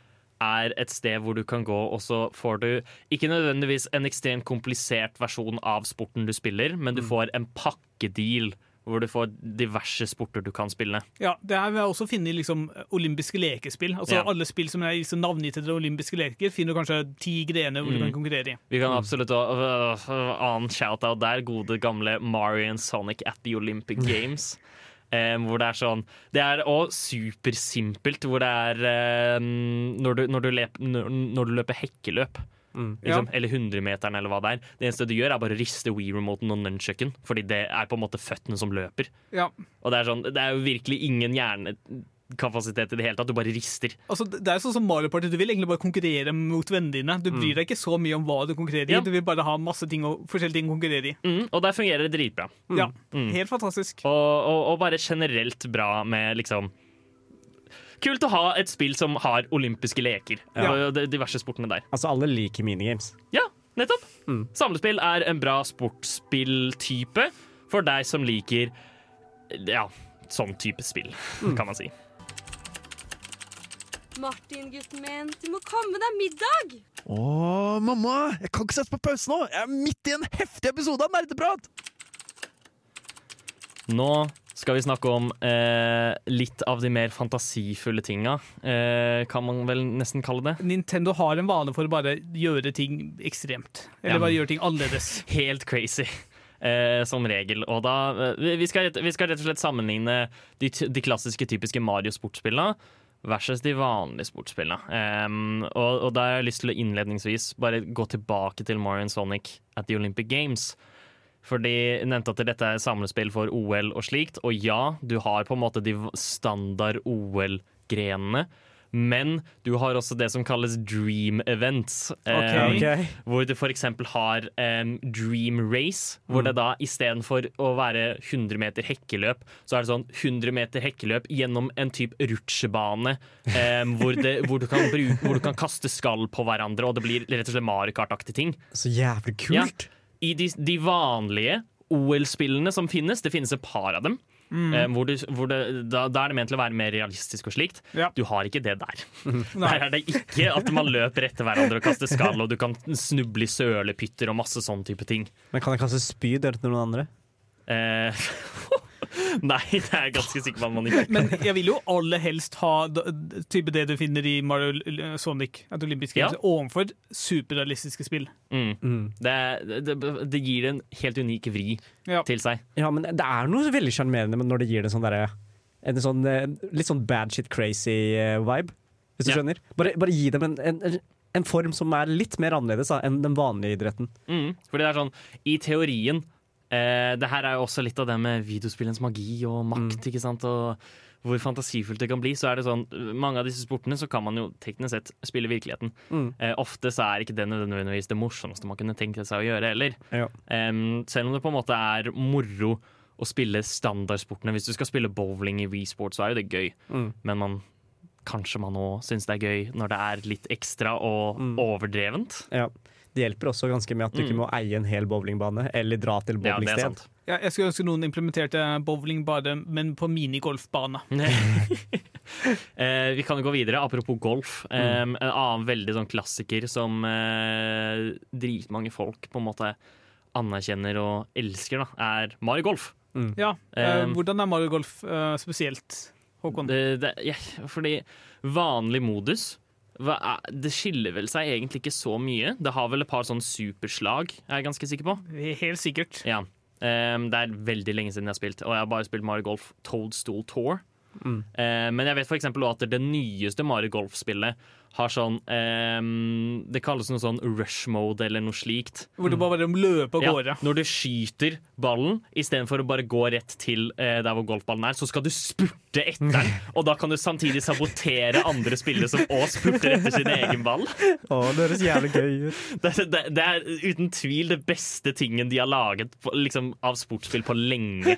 er et sted hvor du kan gå, og så får du ikke nødvendigvis en ekstremt komplisert versjon av sporten du spiller, men du får en pakkedeal hvor du får diverse sporter du kan spille. Ja, det er, Vi jeg også finne i liksom, olympiske lekespill. Altså Ja. Alle spill som er liksom, navngitt etter olympiske leker, finner du kanskje ti grener hvor du Mm. kan konkurrere i. Vi kan absolutt ha øh, annen shout-out der. Gode, gamle Mario and Sonic at the Olympic Games. Um, hvor det er sånn Det er òg supersimpelt, hvor det er um, når, du, når, du lep, når, når du løper hekkeløp. Liksom, Eller 100-meteren, eller hva det er. Det eneste du gjør, er bare å riste Wii-remoten og nunchucken, fordi det er på en måte føttene som løper. Ja, Og det er sånn Det er jo virkelig ingen hjernekapasitet i det hele tatt. Du bare rister. altså Det er sånn som Mario Party, du vil egentlig bare konkurrere mot vennene dine. Du bryr deg ikke så mye om hva du konkurrerer i, Ja. du vil bare ha masse ting og, forskjellige ting å konkurrere i. Mm, og der fungerer det dritbra. Ja, Helt fantastisk. Og, og, og bare generelt bra med liksom Kult å ha et spill som har olympiske leker. Ja. Og de diverse sportene der. Altså, alle liker minigames. Ja, nettopp. Samlespill er en bra sportsspilltype for deg som liker ja, sånn type spill, kan man si. Martin, gutten min, du må komme deg middag! Å, mamma! Jeg kan ikke sette på pause nå! Jeg er midt i en heftig episode av Nerdeprat! Nå skal vi snakke om eh, litt av de mer fantasifulle tinga, eh, kan man vel nesten kalle det. Nintendo har en vane for å bare gjøre ting ekstremt. Eller Ja. bare gjøre ting annerledes. Helt crazy. Eh, som regel. Og da, eh, vi, skal, vi skal rett og slett sammenligne de, de klassiske, typiske Mario-sportsspillene versus de vanlige sportsspillene. Em, og, og da har jeg lyst til å innledningsvis bare gå tilbake til Mario and Sonic at the Olympic Games. For de nevnte at dette er samlespill for OL og slikt. Og ja, du har på en måte de standard OL-grenene. Men du har også det som kalles dream events. em, okay. hvor du f.eks. har um, Dream Race, hvor det da istedenfor å være 100 meter hekkeløp, så er det sånn 100 meter hekkeløp gjennom en type rutsjebane Um, hvor, hvor, du kan bruke, hvor du kan kaste skall på hverandre, og det blir rett og slett Mario Kart-aktige ting. Så jævlig Ja. I de, de vanlige OL-spillene som finnes, det finnes et par av dem. Mm. hvor du, hvor det, da, da er det ment til å være mer realistisk og slikt. Ja. Du har ikke det der. Nei. Der er det ikke at man løper etter hverandre og kaster skall, og du kan snuble i sølepytter og masse sånn type ting. Men kan jeg kaste spyd etter noen andre? Eh, nei, det er jeg ganske sikker på at man ikke Men jeg vil jo aller helst ha type det du finner i Mario Sonic, et olympisk Ja. overfor superrealistiske spill. mm. det, det, det gir en helt unik vri Ja. til seg. Ja, men det er noe veldig sjarmerende når det gir det sånn derre en sånn eh, litt sånn bad shit crazy-vibe, hvis du Ja. skjønner. Bare, bare gi dem en, en, en form som er litt mer annerledes da, enn den vanlige idretten. Mm. Fordi det er sånn, i teorien eh, Det her er jo også litt av det med videospillens magi og makt, ikke sant? Og hvor fantasifullt det kan bli. Så er det sånn, Mange av disse sportene så kan man jo teknisk sett spille virkeligheten. Mm. Eh, ofte så er ikke det nødvendigvis det morsomste man kunne tenkt seg å gjøre heller. Ja. Em, selv om det på en måte er moro å spille standardsportene. Hvis du skal spille bowling i Wii Sport, så er jo det gøy. Mm. Men man kanskje man òg syns det er gøy når det er litt ekstra og Mm. overdrevent. Ja. Det hjelper også ganske med at du ikke må eie en hel bowlingbane eller dra til Mm. Ja, er bowlingsted. Ja, jeg skulle ønske noen implementerte bowling bare, men på minigolfbane. Eh, vi kan jo gå videre. Apropos golf. Mm. Eh, en annen veldig sånn klassiker som eh, dritmange folk på en måte anerkjenner og elsker, da, er Mario Golf. Ja, eh, Hvordan er Mario Golf eh, spesielt, Håkon? Det, det, ja, fordi vanlig modus Det skiller vel seg egentlig ikke så mye. Det har vel et par sånn superslag, er jeg ganske sikker på. Helt sikkert. Ja. Um, det er veldig lenge siden jeg har spilt, og jeg har bare spilt Mario Golf Toadstool Tour. Mm. Uh, men jeg vet for eksempel også at det nyeste Mario Golf-spillet har sånn ehm, Det kalles noe sånn rush mode eller noe slikt. Hvor du bare løper av Ja, når du skyter ballen, istedenfor å bare gå rett til eh, der hvor golfballen er, så skal du spurte etter den. Og da kan du samtidig sabotere andre spillere som òg spurter etter sin egen ball. Å, det høres jævlig gøy ut. Det, det, det er uten tvil det beste tingen de har laget på, liksom, av sportsspill på lenge.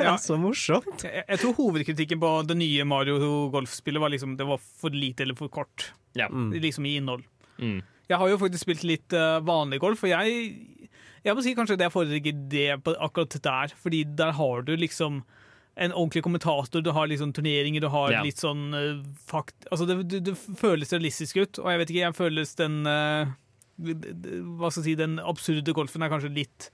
Ja. Så morsomt. Jeg, jeg tror hovedkritikken på det nye Mario Golf-spillet var liksom det var for lite eller for kort. Ja. Liksom i innhold. Mm. Jeg har jo faktisk spilt litt eh, vanlig golf, og jeg, jeg må si kanskje det jeg foretrekker det på akkurat der. Fordi der har du liksom en ordentlig kommentator, du har liksom turneringer, du har Ja. litt sånn uh, fakt... Altså, det, det, det føles realistisk ut, og jeg vet ikke, jeg føles den d- Hva skal jeg si, den absurde golfen er kanskje litt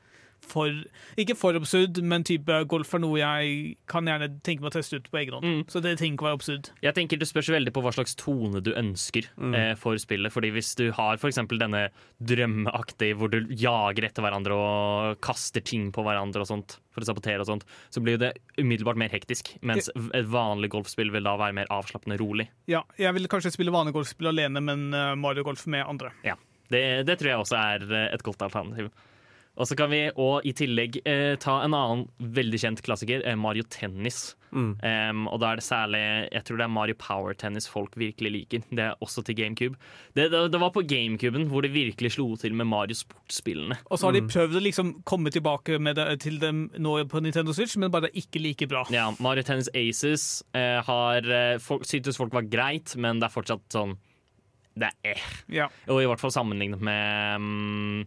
for Ikke for absurd, men type golf er noe jeg kan gjerne tenke meg å teste ut på egen hånd. Mm. Så det trenger ikke være absurd. Jeg tenker Det spørs veldig på hva slags tone du ønsker eh, for spillet. Fordi Hvis du har eksempel denne drømmeaktige hvor du jager etter hverandre og kaster ting på hverandre og sånt for å sabotere, og sånt, så blir det umiddelbart mer hektisk. Mens et vanlig golfspill vil da være mer avslappende rolig. Ja, jeg vil kanskje spille vanlig golfspill alene, men eh, Mario Golf med andre. Ja, det, det tror jeg også er eh, et godt alternativ. Og så kan vi også i tillegg eh, ta en annen veldig kjent klassiker, eh, Mario Tennis. Em, og da er det særlig Jeg tror det er Mario Power Tennis folk virkelig liker. Det er også til GameCube. Det, det, det var på GameCuben hvor det virkelig slo til med Mario Sportsspillene. Og så har de prøvd å liksom komme tilbake med det til dem nå på Nintendo Switch, men bare ikke like bra. Ja, Mario Tennis Aces eh, har eh, folk, syntes folk var greit, men det er fortsatt sånn Det er eh. Ja. Og i hvert fall sammenlignet med mm,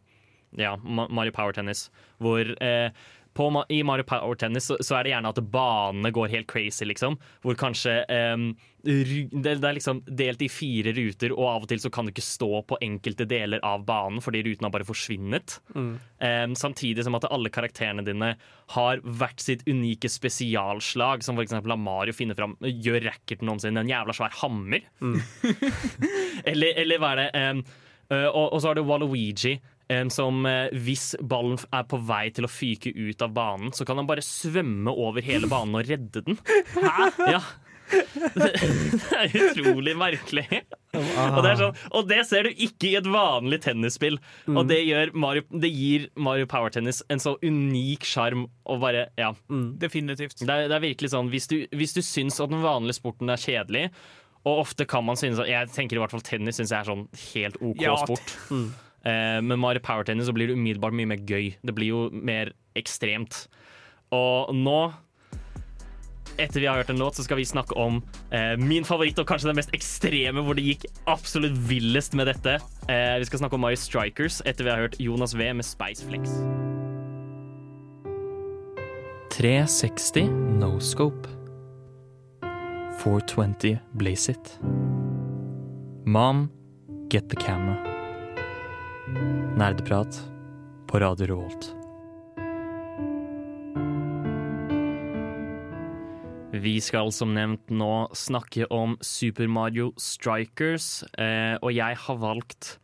ja, Mario Power Tennis, hvor eh, på, I Mario Power Tennis så, så er det gjerne at banene går helt crazy, liksom. Hvor kanskje um, det, det er liksom delt i fire ruter, og av og til så kan du ikke stå på enkelte deler av banen fordi ruten har bare forsvinnet. Um, samtidig som at alle karakterene dine har hvert sitt unike spesialslag, som f.eks. at Mario finner fram Gjør racketen om sin en jævla svær hammer. eller, eller hva er det? um, og, og så har du Waluigi, em, som eh, hvis ballen er på vei til å fyke ut av banen, så kan han bare svømme over hele banen og redde den. Hæ? Ja. Det, det er utrolig merkelig. Og det, er sånn, og det ser du ikke i et vanlig tennisspill. Og det, gjør Mario, det gir Mario Power Tennis en så unik sjarm. Ja Definitivt. det er, det er virkelig sånn Hvis du, hvis du syns at den vanlige sporten er kjedelig, og ofte kan man synes at Jeg tenker i hvert fall tennis synes jeg er sånn helt OK Ja, sport. Eh, men Mario Power Tennis så blir det umiddelbart mye mer gøy. Det blir jo mer ekstremt. Og nå etter vi har hørt en låt, så skal vi snakke om eh, min favoritt og kanskje den mest ekstreme, hvor det gikk absolutt villest med dette. Eh, vi skal snakke om Mario Strikers etter vi har hørt Jonas V med Spiceflex. 360 No Scope. 420 Blaze It. Mom, get the camera. Nerdeprat på Radio Revolt. Vi skal som nevnt nå snakke om Super Mario Strikers, eh, og jeg har valgt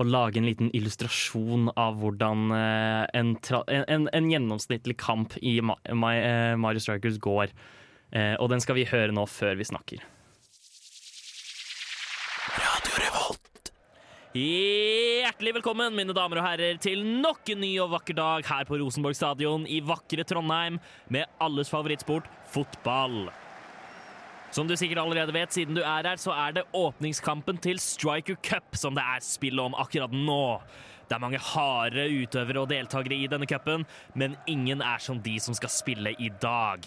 å lage en liten illustrasjon av hvordan eh, en, en, en, en gjennomsnittlig kamp i eh, Mario Strikers går. Og den skal vi høre nå før vi snakker. Hjertelig velkommen, mine damer og herrer, til nok en ny og vakker dag her på Rosenborg stadion i vakre Trondheim med alles favorittsport fotball. Som du sikkert allerede vet, siden du er her, så er det åpningskampen til Striker Cup som det er spill om akkurat nå. Det er mange harde utøvere og deltakere i denne cupen, men ingen er som de som skal spille i dag.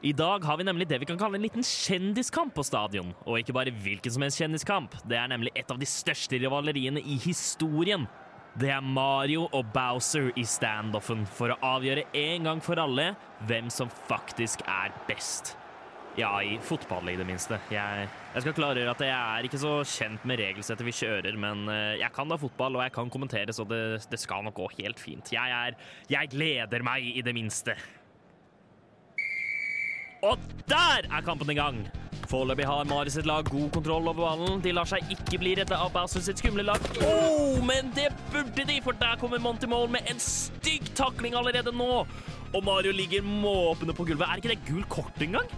I dag har vi nemlig det vi kan kalle en liten kjendiskamp på stadion. Og ikke bare hvilken som helst kjendiskamp. Det er nemlig et av de største rivaleriene i historien. Det er Mario og Bowser i standoffen for å avgjøre en gang for alle hvem som faktisk er best. Ja, i fotball i det minste. Jeg, jeg skal klargjøre at jeg er ikke så kjent med regelsettet vi kjører, men eh, jeg kan da fotball, og jeg kan kommentere, så det, det skal nok gå helt fint. Jeg er Jeg gleder meg, i det minste. Og der er kampen i gang! Foreløpig har Mari sitt lag god kontroll over ballen. De lar seg ikke bli redda av Bowser sitt skumle lag. Oh, men det burde de, for der kommer Monty Mole med en stygg takling allerede nå. Og Mario ligger måpende på gulvet. Er ikke det gul kort engang?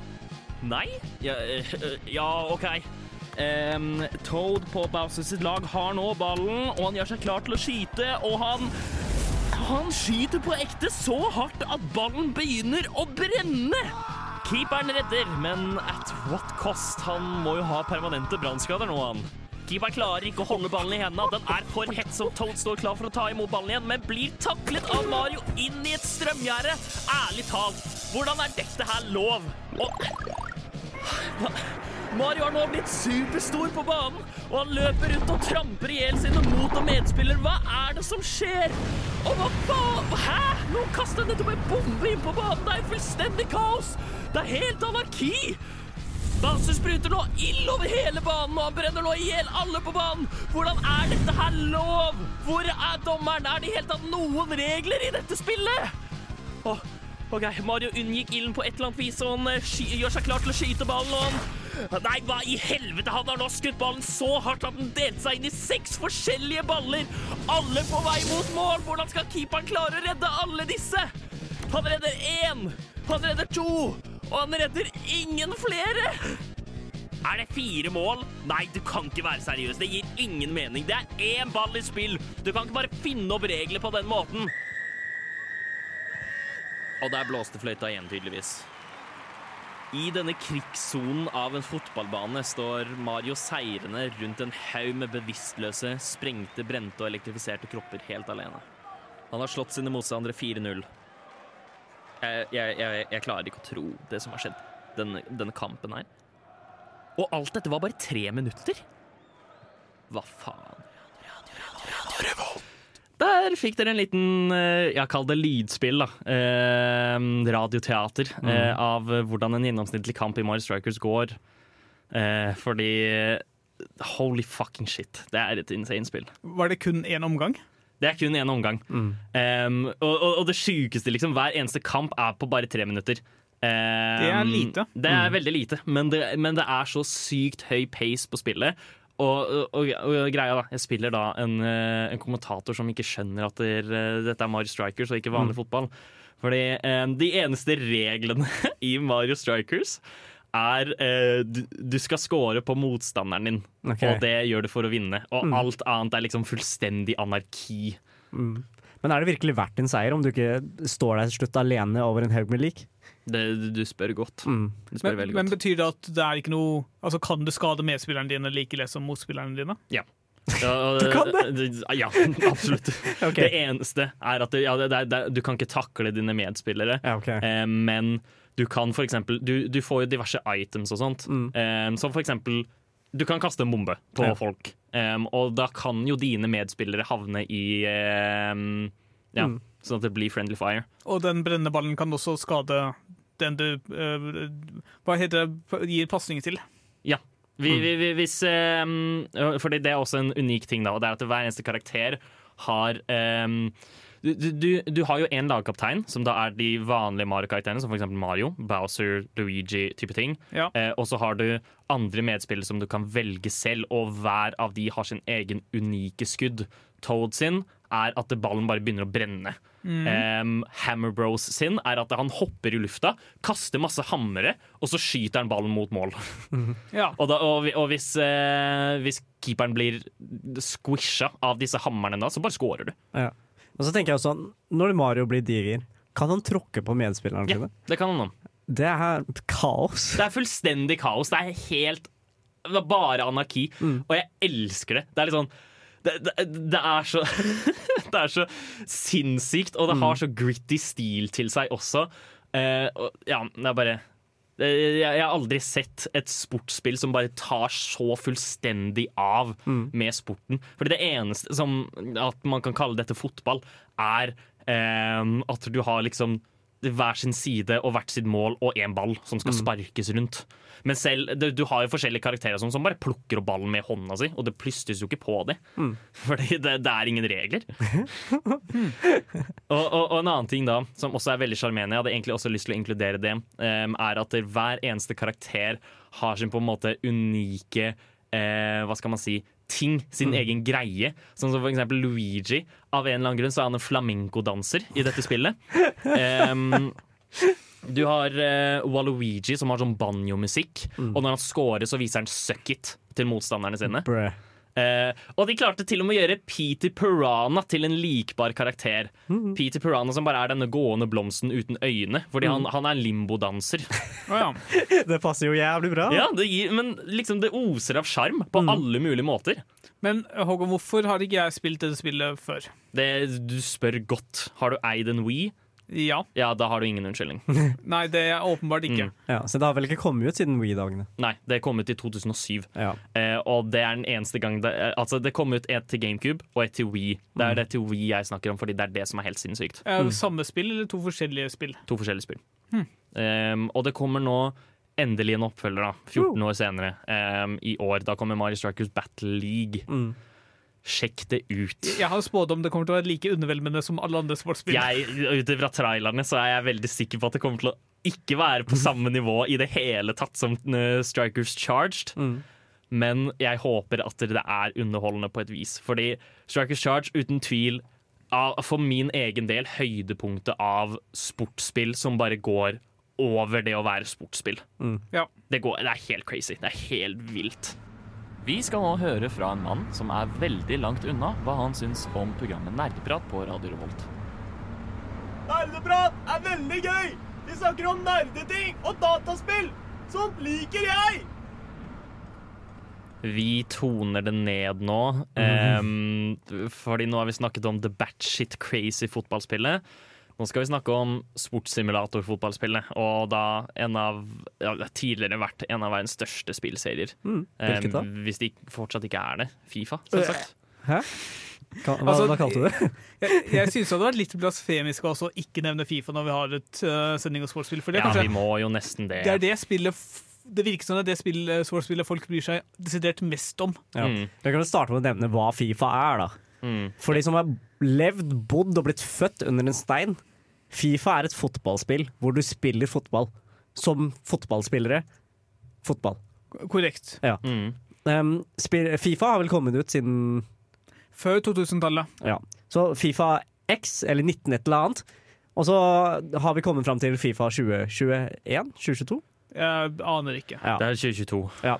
Nei? Ja, øh, ja OK. Um, Toad på Bowser sitt lag har nå ballen, og han gjør seg klar til å skyte, og han Han skyter på ekte så hardt at ballen begynner å brenne! Keeperen redder, men at what cost? Han må jo ha permanente brannskader nå, han. Keeperen klarer ikke å holde ballen i hendene. Den er for hett som Toad står klar for å ta imot ballen igjen, men blir taklet av Mario inn i et strømgjerde. Ærlig talt, hvordan er dette her lov? Og Mario har nå blitt superstor på banen, og han løper rundt og tramper i hjel sine mot- og medspillere. Hva er det som skjer? Og hva faen? Hæ? Nå kaster han nettopp en bombe inn på banen. Det er jo fullstendig kaos. Det er helt anarki. Bowser spruter nå ild over hele banen, og han brenner nå i hjel alle på banen. Hvordan er dette her lov? Hvor er dommeren? Er det i hele tatt noen regler i dette spillet? Åh, ok, Mario unngikk ilden på et eller annet vis, og han eh, gjør seg klar til å skyte ballen. og han... Nei, hva i helvete? Han har nå skutt ballen så hardt at den delte seg inn i seks forskjellige baller. Alle på vei mot mål. Hvordan skal keeperen klare å redde alle disse? Han redder én, han redder to, og han redder ingen flere. Er det fire mål? Nei, du kan ikke være seriøs. Det gir ingen mening. Det er én ball i spill. Du kan ikke bare finne opp regler på den måten. Og der blåste fløyta igjen, tydeligvis. I denne krigssonen av en fotballbane står Mario seirende rundt en haug med bevisstløse, sprengte, brente og elektrifiserte kropper helt alene. Han har slått sine motstandere 4-0. Jeg, jeg, jeg, jeg klarer ikke å tro det som har skjedd denne, denne kampen her. Og alt dette var bare tre minutter? Hva faen? Der fikk dere en liten Jeg kaller det lydspill, da. Eh, radioteater eh, av hvordan en gjennomsnittlig kamp i Mario Strikers går. Eh, fordi Holy fucking shit. Det er et insane spill. Var det kun én omgang? Det er kun én omgang. Um, og, og, og det sjukeste, liksom. Hver eneste kamp er på bare tre minutter. Um, Det er lite. Det er veldig lite, men det, men det er så sykt høy pace på spillet. Og, og, greia da, Jeg spiller da en, eh, en kommentator som ikke skjønner at det eh, dette er Mario Strikers og ikke vanlig fotball. Fordi um, de eneste reglene i Mario Strikers er eh, du, du skal score på motstanderen din, okay. og det gjør du for å vinne. Og alt annet er liksom fullstendig anarki. Men er det virkelig verdt en seier om du ikke står der til slutt alene over en haug med lik? Det, du, du spør godt. Mm. Du spør Men, godt. men betyr det at det er ikke noe Altså Kan du skade medspillerne dine like lett som motspillerne dine? Ja, og- Du kan det? Ja, absolutt. okay. Det eneste er at det, ja, det, det, det, du kan ikke takle dine medspillere, Ja, okay. eh, men du kan for eksempel du, du får jo diverse items og sånt, eh, som for eksempel du kan kaste en bombe på Ja. folk, Um, og da kan jo dine medspillere havne i um, Ja, Mm. sånn at det blir friendly fire. Og den brennende ballen kan også skade den du uh, Hva heter det gir pasning til? Ja. Vi, vi, vi, hvis, um, fordi det er også en unik ting, da, og det er at hver eneste karakter har ehm, du, du, har jo én lagkaptein, som da er de vanlige Mario-karakterene, som f.eks. Mario, Bowser, Luigi-type ting. Ja. Eh, og så har du andre medspillere som du kan velge selv, og hver av de har sin egen unike skudd. Toad sin er at ballen bare begynner å brenne. Em, Hammer Bros sin er at han hopper i lufta, kaster masse hammere, og så skyter han ballen mot mål. Ja. Og, da, og, og hvis, eh, hvis keeperen blir squisha av disse hammerne, da, så bare scorer du. Ja. Og så tenker jeg også, når Mario blir diger, kan han tråkke på medspillerne Ja, det kan han om. Det er kaos. Det er fullstendig kaos. Det er helt Det er bare anarki. Og jeg elsker det. Det er litt sånn det, det, det er så Det er så sinnssykt, og det har så gritty stil til seg også. Uh, og, ja, det er bare Jeg har aldri sett et sportsspill som bare tar så fullstendig av med sporten. Fordi det eneste som at man kan kalle dette fotball, er eh, at du har liksom hver sin side og hvert sitt mål og én ball som skal sparkes rundt. Men selv, du, har jo forskjellige karakterer som, som bare plukker opp ballen med hånda si, og det plystres jo ikke på dem. Fordi det, det er ingen regler. og, og, og en annen ting da, som også er veldig sjarmerende, jeg hadde egentlig også lyst til å inkludere det, um, er at hver eneste karakter har sin på en måte unike eh, Hva skal man si ting, sin egen greie. Sånn som for eksempel Luigi. Av en eller annen grunn så er han en flamenco-danser i dette spillet. Um, du har uh, Waluigi som har sånn banjomusikk, og når han scorer, så viser han 'suck it' til motstanderne sine. Bruh. Eh, og de klarte til og med å gjøre Peter Piranha til en likbar karakter. Peter Piranha som bare er denne gående blomsten uten øyne, fordi han, han er limbodanser. oh, ja. Det passer jo jævlig bra. ja, det gir, men liksom det oser av sjarm på alle mulige måter. Men Håkon, hvorfor har ikke jeg spilt dette spillet før? Det, du spør godt. Har du eid en Wii? Ja. Ja, da har du ingen unnskyldning. Nei, det er åpenbart ikke. Mm. Ja, så det har vel ikke kommet ut siden Wii-dagene. Nei, det kom ut i 2007. Ja. Eh, og det er den eneste gang det, eh, Altså, det kom ut et til GameCube og et til Wii. Det er det til Wii jeg snakker om, fordi det er det som er helt sinnssykt. Det Samme spill eller to forskjellige spill? To forskjellige spill. Um, og det kommer nå endelig en oppfølger, da. 14 år senere. Um, I år. Da kommer Mario Strikers Battle League. Mm. Sjekk det ut. Jeg har spådd om det kommer til å være like undervelmende som alle andre sportsspill. Jeg, ut ifra trailerne så er jeg veldig sikker på at det kommer til å ikke være på samme nivå i det hele tatt som uh, Strikers Charged. Mm. Men jeg håper at det er underholdende på et vis. Fordi Strikers Charge uten tvil for min egen del høydepunktet av sportsspill som bare går over det å være sportsspill. Ja. Det, går, det er helt crazy. Det er helt vilt. Vi skal nå høre fra en mann som er veldig langt unna hva han syns om programmet Nerdeprat på Radio Revolt. Nerdeprat er veldig gøy! Vi snakker om nerdeting og dataspill! Sånt liker jeg! Vi toner det ned nå. em, fordi nå har vi snakket om the batshit crazy fotballspillet. Nå skal vi snakke om sportssimulator-fotballspillet. Og da en av ja, tidligere vært en av verdens største spillserier. Mm. Hvilket da? Eh, hvis de fortsatt ikke er det. Fifa, selvsagt. Hæ? Ka- Hva, Altså, hva kalte du det? Jeg, jeg syns det hadde vært litt blasfemisk å ikke nevne Fifa når vi har et uh, sending og sportsspill. For det Ja, kanskje, vi må jo nesten det. det er det spillet Det virker som det er det spill, sportsspillet folk bryr seg desidert mest om. Ja. Mm. Jeg kan starte med å nevne hva Fifa er, da. Mm. For de som har levd, bodd og blitt født under en stein. Fifa er et fotballspill hvor du spiller fotball. Som fotballspillere. Fotball. Korrekt. Mm. Um, Fifa har vel kommet ut siden Før 2000-tallet. Ja. Så Fifa X, eller 19 et eller annet. Og så har vi kommet fram til Fifa 2021? 2022? Jeg aner ikke. Ja. Det er 2022. Ja.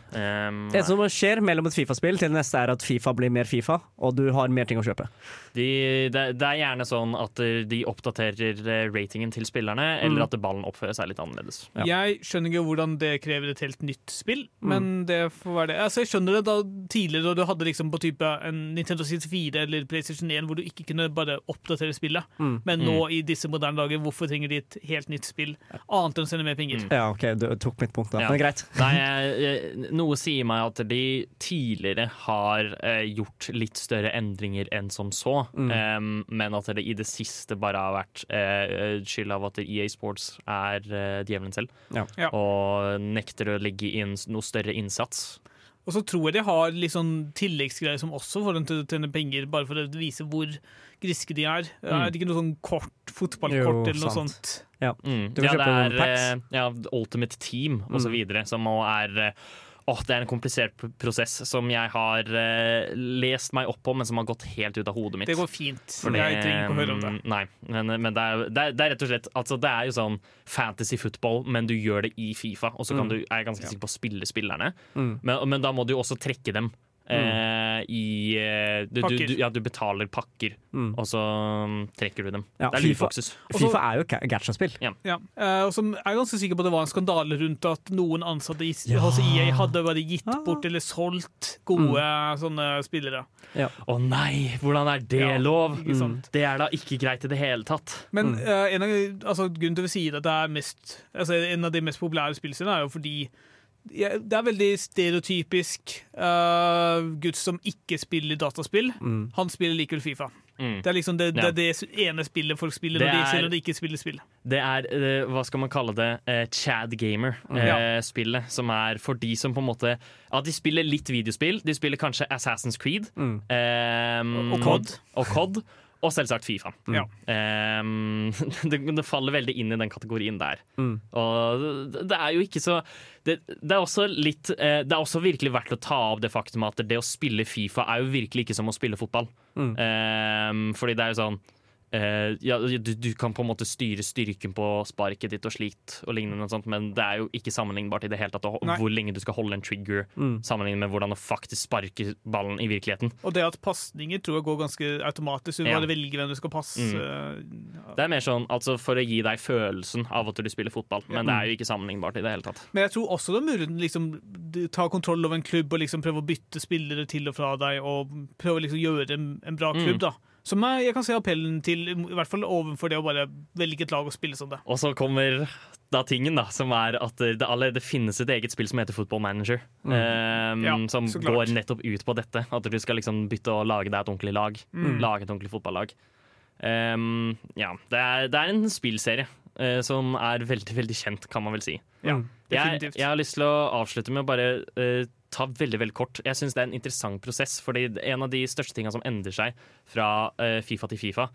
Um, Det som skjer mellom et Fifa-spill til det neste, er at Fifa blir mer Fifa, og du har mer ting å kjøpe. De, det, det er gjerne sånn at de oppdaterer eh, ratingen til spillerne, eller Mm. at ballen oppfører seg litt annerledes. Ja. Jeg skjønner ikke hvordan det krever et helt nytt spill, men det får være det. Altså, jeg skjønner det da tidligere da du hadde liksom på type en Nintendo 64 eller PlayStation 1 hvor du ikke kunne bare oppdatere spillet. Mm. Men nå i disse moderne dager, hvorfor trenger de et helt nytt spill annet enn å sende mer penger? Ja, OK, du tok mitt punkt, da. Ja. Men greit. Nei, jeg- noe sier meg at de tidligere har eh, gjort litt større endringer enn som så, Mm. Um, men at det i det siste bare har vært uh, skyld av at EA Sports er uh, djevelen selv, Ja. Ja. og nekter å legge inn noe større innsats. Og så tror jeg de har litt sånn tilleggsgreier som også får dem til å tjene penger, bare for å vise hvor griske de er. Er det ikke noe sånn kort, fotballkort Jo, eller noe sant. sånt? Mm. Ja, det er eh, ja, Ultimate Team og så Mm. som også er eh, Åh, det er en komplisert prosess som jeg har uh, lest meg opp på, men som har gått helt ut av hodet mitt. Det går fint. Fordi, jeg trenger ikke å høre om det. mm, Nei, men, men det, er, det, er, det er rett og slett altså Det er jo sånn fantasy football, men du gjør det i Fifa. Og så kan Mm. du, er jeg ganske sikker på å spille spillerne. Mm. Men, men da må du jo også trekke dem eh, i eh, du, du, du, Ja, du betaler pakker, Mm. og så mm, trekker du dem. Ja, det er FIFA- lootboxes. Fifa er jo ga- gacha-spill. Ja, Uh, og som er ganske sikker på at det var en skandale rundt at noen ansatte i, Ja. hos EA hadde bare gitt Ah. bort eller solgt gode sånne spillere. Å nei, hvordan er det Ja, lov? ikke? Det er da ikke greit i det hele tatt. Men Mm. eh, en av, altså, grunnen til at vi sier at det er mest, altså, en av de mest populære spillene er jo fordi ja, det er veldig stereotypisk uh, gutt som ikke spiller dataspill. Mm. Han spiller likevel Fifa. Mm. Det er liksom det, det, ja. det ene spillet folk spiller Det når de, er- selv om de ikke spiller spill. Det er, eh, hva skal man kalle det, uh, Chad Gamer-spillet. som er for de som på en måte Ja, de spiller litt videospill. De spiller kanskje Assassin's Creed. Mm. eh, Og COD. Og COD. Og selvsagt Fifa. Ja. Um, det, det faller veldig inn i den kategorien der. Mm. Og det, det er jo ikke så det, det er også litt eh, Det er også virkelig verdt å ta opp det faktum at det å spille Fifa er jo virkelig ikke som å spille fotball. Mm. Um, fordi det er jo sånn eh, ja, du, du kan på en måte styre styrken på sparket ditt og slikt, og lignende og sånt, men det er jo ikke sammenlignbart i det hele tatt å- hvor lenge du skal holde en trigger, Mm. sammenlignet med hvordan å faktisk sparke ballen i virkeligheten. Og det at pasninger tror jeg går ganske automatisk. Du Ja. bare velger hvem du skal passe. Det er mer sånn altså for å gi deg følelsen av at du spiller fotball, men det er jo ikke sammenlignbart i det hele tatt. Men jeg tror også det er mulig å ta kontroll over en klubb og liksom prøve å bytte spillere til og fra deg, og prøve å liksom gjøre en, en bra klubb. Mm. da. Som jeg, jeg kan se appellen til, i hvert fall overfor det å bare velge et lag og spille som det. Og så kommer da tingen, da, som er at det allerede finnes et eget spill som heter Football Manager. eh, Ja, som går nettopp ut på dette. At du skal liksom bytte og lage deg et ordentlig lag. Mm. Lage et ordentlig fotballag. Um, ja, det er, det er en spillserie uh, som er veldig, veldig kjent, kan man vel si. Ja, Jeg, definitivt. jeg har lyst til å avslutte med å bare eh, ta veldig veldig kort. Jeg syns det er en interessant prosess, fordi en av de største tingene som endrer seg fra eh, Fifa til Fifa,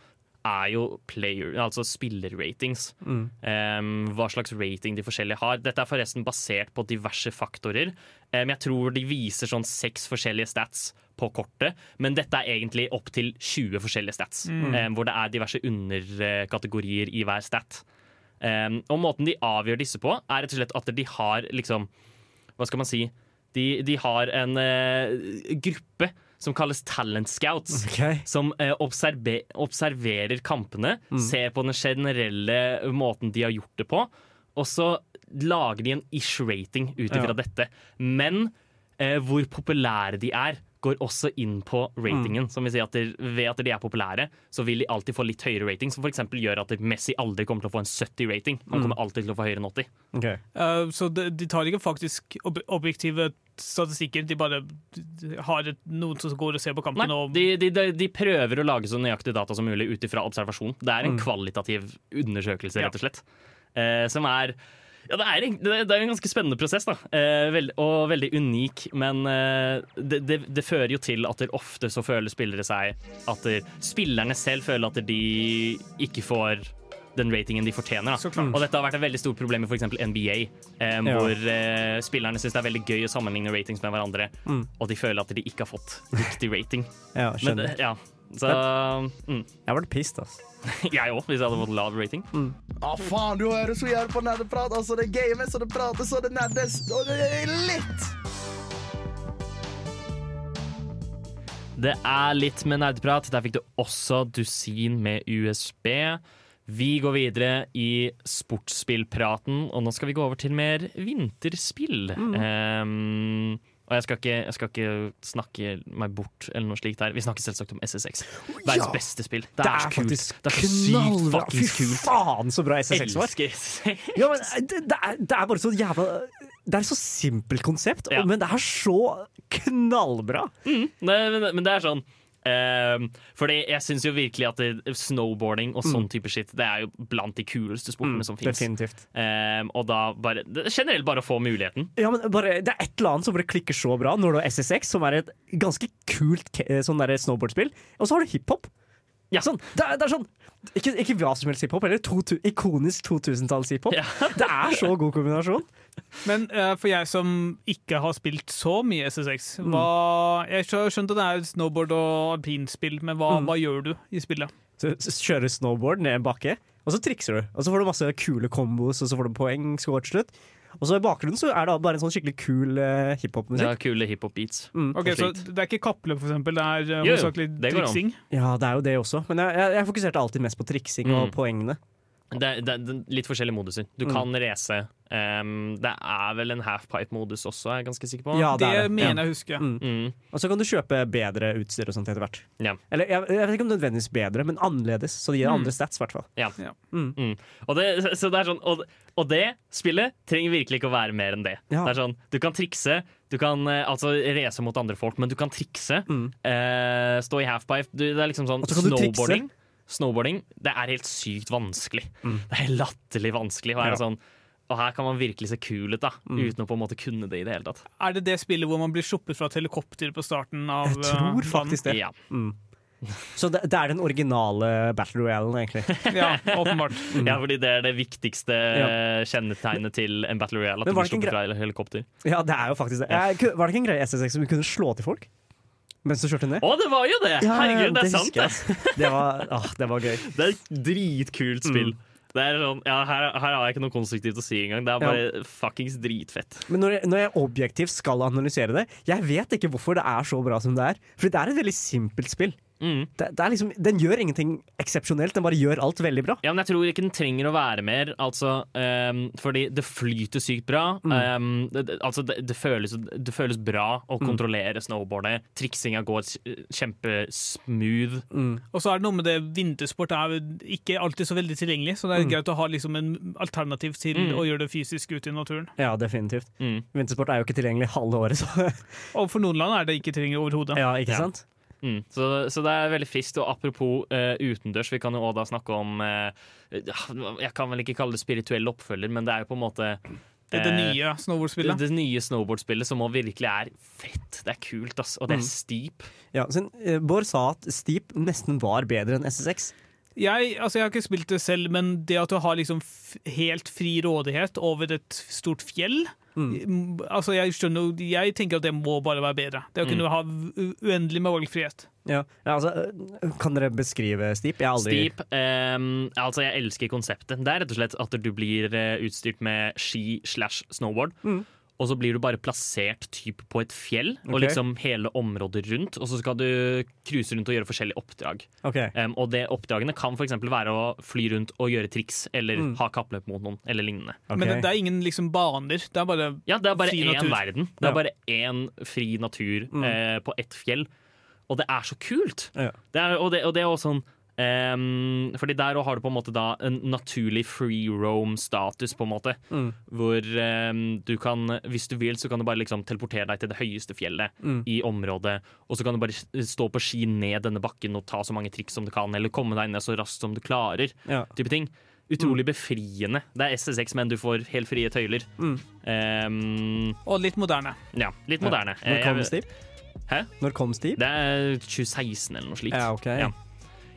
er jo player, altså spillerratings. Mm. Um, hva slags rating de forskjellige har. Dette er forresten basert på diverse faktorer. Um, jeg tror de viser sånn seks forskjellige stats på kortet, men dette er egentlig opp til 20 forskjellige stats. em, hvor det er diverse underkategorier i hver stat. Og måten de avgjør disse på, er rett og slett at de har liksom Hva skal man si? De, de har en eh, gruppe som kalles talent scouts Okay. som eh, observer, observerer kampene, ser på den generelle måten de har gjort det på, og så lager de en ish-rating ut ifra Ja. dette. Men eh, hvor populære de er, går også inn på ratingen. Som vil si at de, Ved at de er populære, så vil de alltid få litt høyere rating, som f.eks. gjør at Messi aldri kommer til å få en 70-rating. Han kommer alltid til å få høyere enn 80. Okay. Uh, så de, de tar ikke faktisk ob objektive statistikker, de bare har et, noen som går og ser på Nei, kampen. Nei, de, de, de, de prøver å lage så nøyaktig data som mulig ut ifra observasjon. Det er en Mm. kvalitativ undersøkelse, rett og slett. Uh, som er ja, det er, en, det er- en ganske spennende prosess, da. Eh, og veldig unik. Men eh, det, det, det fører jo til at det ofte så føler spillere seg At spillerne selv føler at de ikke får den ratingen de fortjener. Og dette har vært et veldig stort problem i f.eks. NBA, eh, Ja. hvor eh, spillerne syns det er veldig gøy å sammenligne ratings med hverandre, Mm. og de føler at de ikke har fått riktig rating. Ja, skjønner. Men, ja. Så mm, Jeg ble pissed, altså. jeg òg, hvis jeg hadde fått lav rating. Ja, faen, du hører så jævlig på nerdeprat. Altså, det games, og det prates, og det nerdes, og det er litt. Det er litt med nerdeprat. Der fikk du også dusin med USB. Vi går videre i sportsspillpraten, og nå skal vi gå over til mer vinterspill. Um, og jeg skal, ikke, jeg skal ikke snakke meg bort eller noe slikt her. Vi snakker selvsagt om SSX. Verdens Ja! beste spill. Det er, så kult. faktisk Det er sykt. Fy fuckings kult. faen, så bra SSX var. Ja, men det, det, er, det er bare så jævla Det er et så simpelt konsept, Ja. men det er så knallbra. Nei, men, men det er sånn ehm, fordi jeg syns jo virkelig at det, snowboarding og sånn type shit Det er jo blant de kuleste sportene som fins. Definitivt. og da bare er Generelt bare å få muligheten. Ja, men bare, Det er et eller annet som bare klikker så bra når du har SSX, som er et ganske kult sånn snowboardspill, og så har du hiphop. Ja. Sånn, det, er, det er sånn ikke, ikke hva som helst hiphop, eller to, ikonisk 2000-talls-hiphop. Ja. Det er så god kombinasjon. Men uh, for jeg som ikke har spilt så mye SSX Mm. hva, Jeg skjø- skjønte det er snowboard og alpinspill, men hva, Mm. hva gjør du i spillet? Så, så kjører snowboard ned en bakke, Og så trikser du, og så får du masse kule kombos, og så får du poeng score til slutt. Og så i bakgrunnen så er det bare en sånn skikkelig kul uh, hiphop-musikk. Ja, kule hiphop-beats. Mm. Ok, Så det er ikke kappløp, for eksempel. Det er uh, hovedsakelig triksing. Ja, det er jo det også. Men jeg, jeg, jeg fokuserte alltid mest på triksing og Mm. poengene. Det, det, det litt forskjellige moduser. Du Mm. kan race. Um, det er vel en halfpipe-modus også, er jeg ganske sikker på. Ja, Det, det er det. mener jeg å huske. Mm. Mm. Og så kan du kjøpe bedre utstyr og sånt etter hvert. Ja. Eller jeg, jeg vet ikke om nødvendigvis bedre, men annerledes. Så det gir Mm. andre stats, i hvert fall. Ja. Ja. Mm. Mm. Og, det, så det sånn, og, og det spillet trenger virkelig ikke å være mer enn det. Ja. Det er sånn, Du kan trikse, du kan eh, altså race mot andre folk, men du kan trikse. Mm. Eh, stå i halfpipe. Du, det er liksom sånn du trikse. Snowboarding. Det er helt sykt vanskelig. Mm. Det er helt latterlig vanskelig. være Ja. sånn, og her kan man virkelig se kul ut, da Mm. uten å på en måte kunne det i det hele tatt. Er det det spillet hvor man blir sluppet fra et helikopter på starten av Jeg tror uh, faktisk det. Ja. Mm. Så det, det er den originale Battle Royalen, egentlig. Ja, åpenbart. ja, fordi det er det viktigste ja. kjennetegnet til en Battle Royale. At Men du var blir det ikke fra helikopter. Ja, det er jo faktisk det. Ja. var det ikke en greie i SSX som du kunne slå til folk? Mens du kjørte ned? Å, det var jo det! Herregud, det er sant, det! Det var, åh, det var gøy. Det er et dritkult spill. Mm. Det er sånn, ja, her, her har jeg ikke noe konstruktivt å si engang. Det er bare fuckings dritfett. Men når jeg, når jeg objektivt skal analysere det, jeg vet ikke hvorfor det er så bra som det er. For det er et veldig simpelt spill. Mm. Det, det er liksom, den gjør ingenting eksepsjonelt, den bare gjør alt veldig bra. Ja, men jeg tror ikke den trenger å være mer, altså, um, fordi det flyter sykt bra. Mm. Um, det, altså, det, det, føles, det føles bra å Mm. kontrollere snowboardet. Triksinga går kjempesmooth. Mm. Og så er det noe med det vintersport er ikke alltid så veldig tilgjengelig, så det er Mm. greit å ha liksom en alternativ til Mm. å gjøre det fysisk ute i naturen. Ja, definitivt. Mm. Vintersport er jo ikke tilgjengelig halve året, så Og for noen land er det ikke tilgjengelig overhodet. ja, ikke Ja. Mm. Så, så det er veldig friskt. Og apropos uh, utendørs, vi kan jo også da snakke om uh, Jeg kan vel ikke kalle det spirituell oppfølger, men det er jo på en måte Det det eh, nye snowboardspillet. Det, det nye snowboardspillet som virkelig er fett. Det er kult, ass. Og det er Mm. steep. Ja, så, Bård sa at Steep nesten var bedre enn SSX. Jeg, altså jeg har ikke spilt det selv, men det at du har liksom f helt fri rådighet over et stort fjell Mm. mm, Altså Jeg skjønner Jeg tenker at det må bare være bedre. Det å Mm. kunne ha u- uendelig med valgfrihet. Ja. ja, altså, eh, kan dere beskrive Steep? Jeg aldri Steep um, Altså, jeg elsker konseptet. Det er rett og slett at du blir eh, utstyrt med ski slash snowboard. Mm. Og så blir du bare plassert typ på et fjell, og liksom hele området rundt. Og så skal du cruise rundt og gjøre forskjellige oppdrag. Okay. Um, og det Oppdragene kan f.eks. være å fly rundt og gjøre triks, eller Mm. ha kappløp mot noen, eller lignende. Okay. Men det, det er ingen liksom baner. Det er bare Ja, det er bare Fri én natur. verden. Det Ja. er bare én fri natur Mm. eh, på ett fjell. Og det er så kult! Ja. Det er, og, det, og det er også sånn ehm, fordi der har du på en måte da en naturlig free roam-status, på en måte. Mm. Hvor um, du kan, hvis du vil, så kan du bare liksom teleportere deg til det høyeste fjellet Mm. i området. Og så kan du bare stå på ski ned denne bakken og ta så mange triks som du kan, eller komme deg ned så raskt som du klarer. Ja. type ting. Utrolig befriende. Det er SSX, men du får helt frie tøyler. Mm. Ehm, Og litt moderne. ja, litt moderne. Når Eh, kom Steve? Hæ? Når kom Steve? Det er 2016 eller noe slikt. Ja, ok. Ja.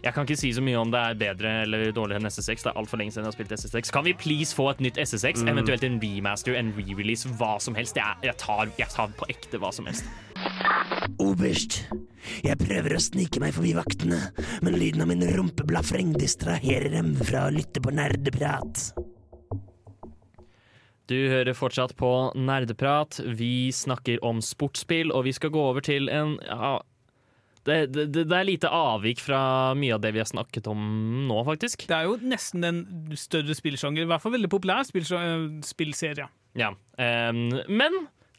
Jeg kan ikke si så mye om det er bedre eller dårligere enn SSX. Det er altfor lenge siden jeg har spilt SSX. Kan vi please få et nytt SSX? Mm. Eventuelt en remaster, en re-release, hva som helst. Jeg, jeg, tar, jeg tar på ekte hva som helst. Oberst, jeg prøver å snike meg forbi vaktene, men lyden av min rumpeblafreng distraherer dem fra å lytte på nerdeprat. Du hører fortsatt på Nerdeprat. Vi snakker om sportsspill, og vi skal gå over til en ja, det, det, det er lite avvik fra mye av det vi har snakket om nå, faktisk. Det er jo nesten en større spillsjanger. I hvert fall veldig populær spillserie. Ja. Um, men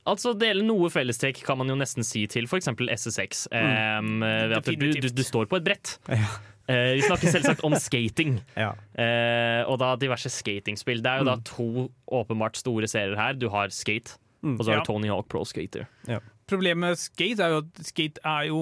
altså dele noe fellestrekk kan man jo nesten si til f.eks. SSX. Um, du, du, du står på et brett. Ja. Uh, vi snakker selvsagt om skating. Ja. uh, og da diverse skatingspill. Det er jo da Mm. to åpenbart store serier her. Du har Skate, Mm. og så har Ja. du Tony Hawk Pro Skater. Problemet med skate er jo at skate er jo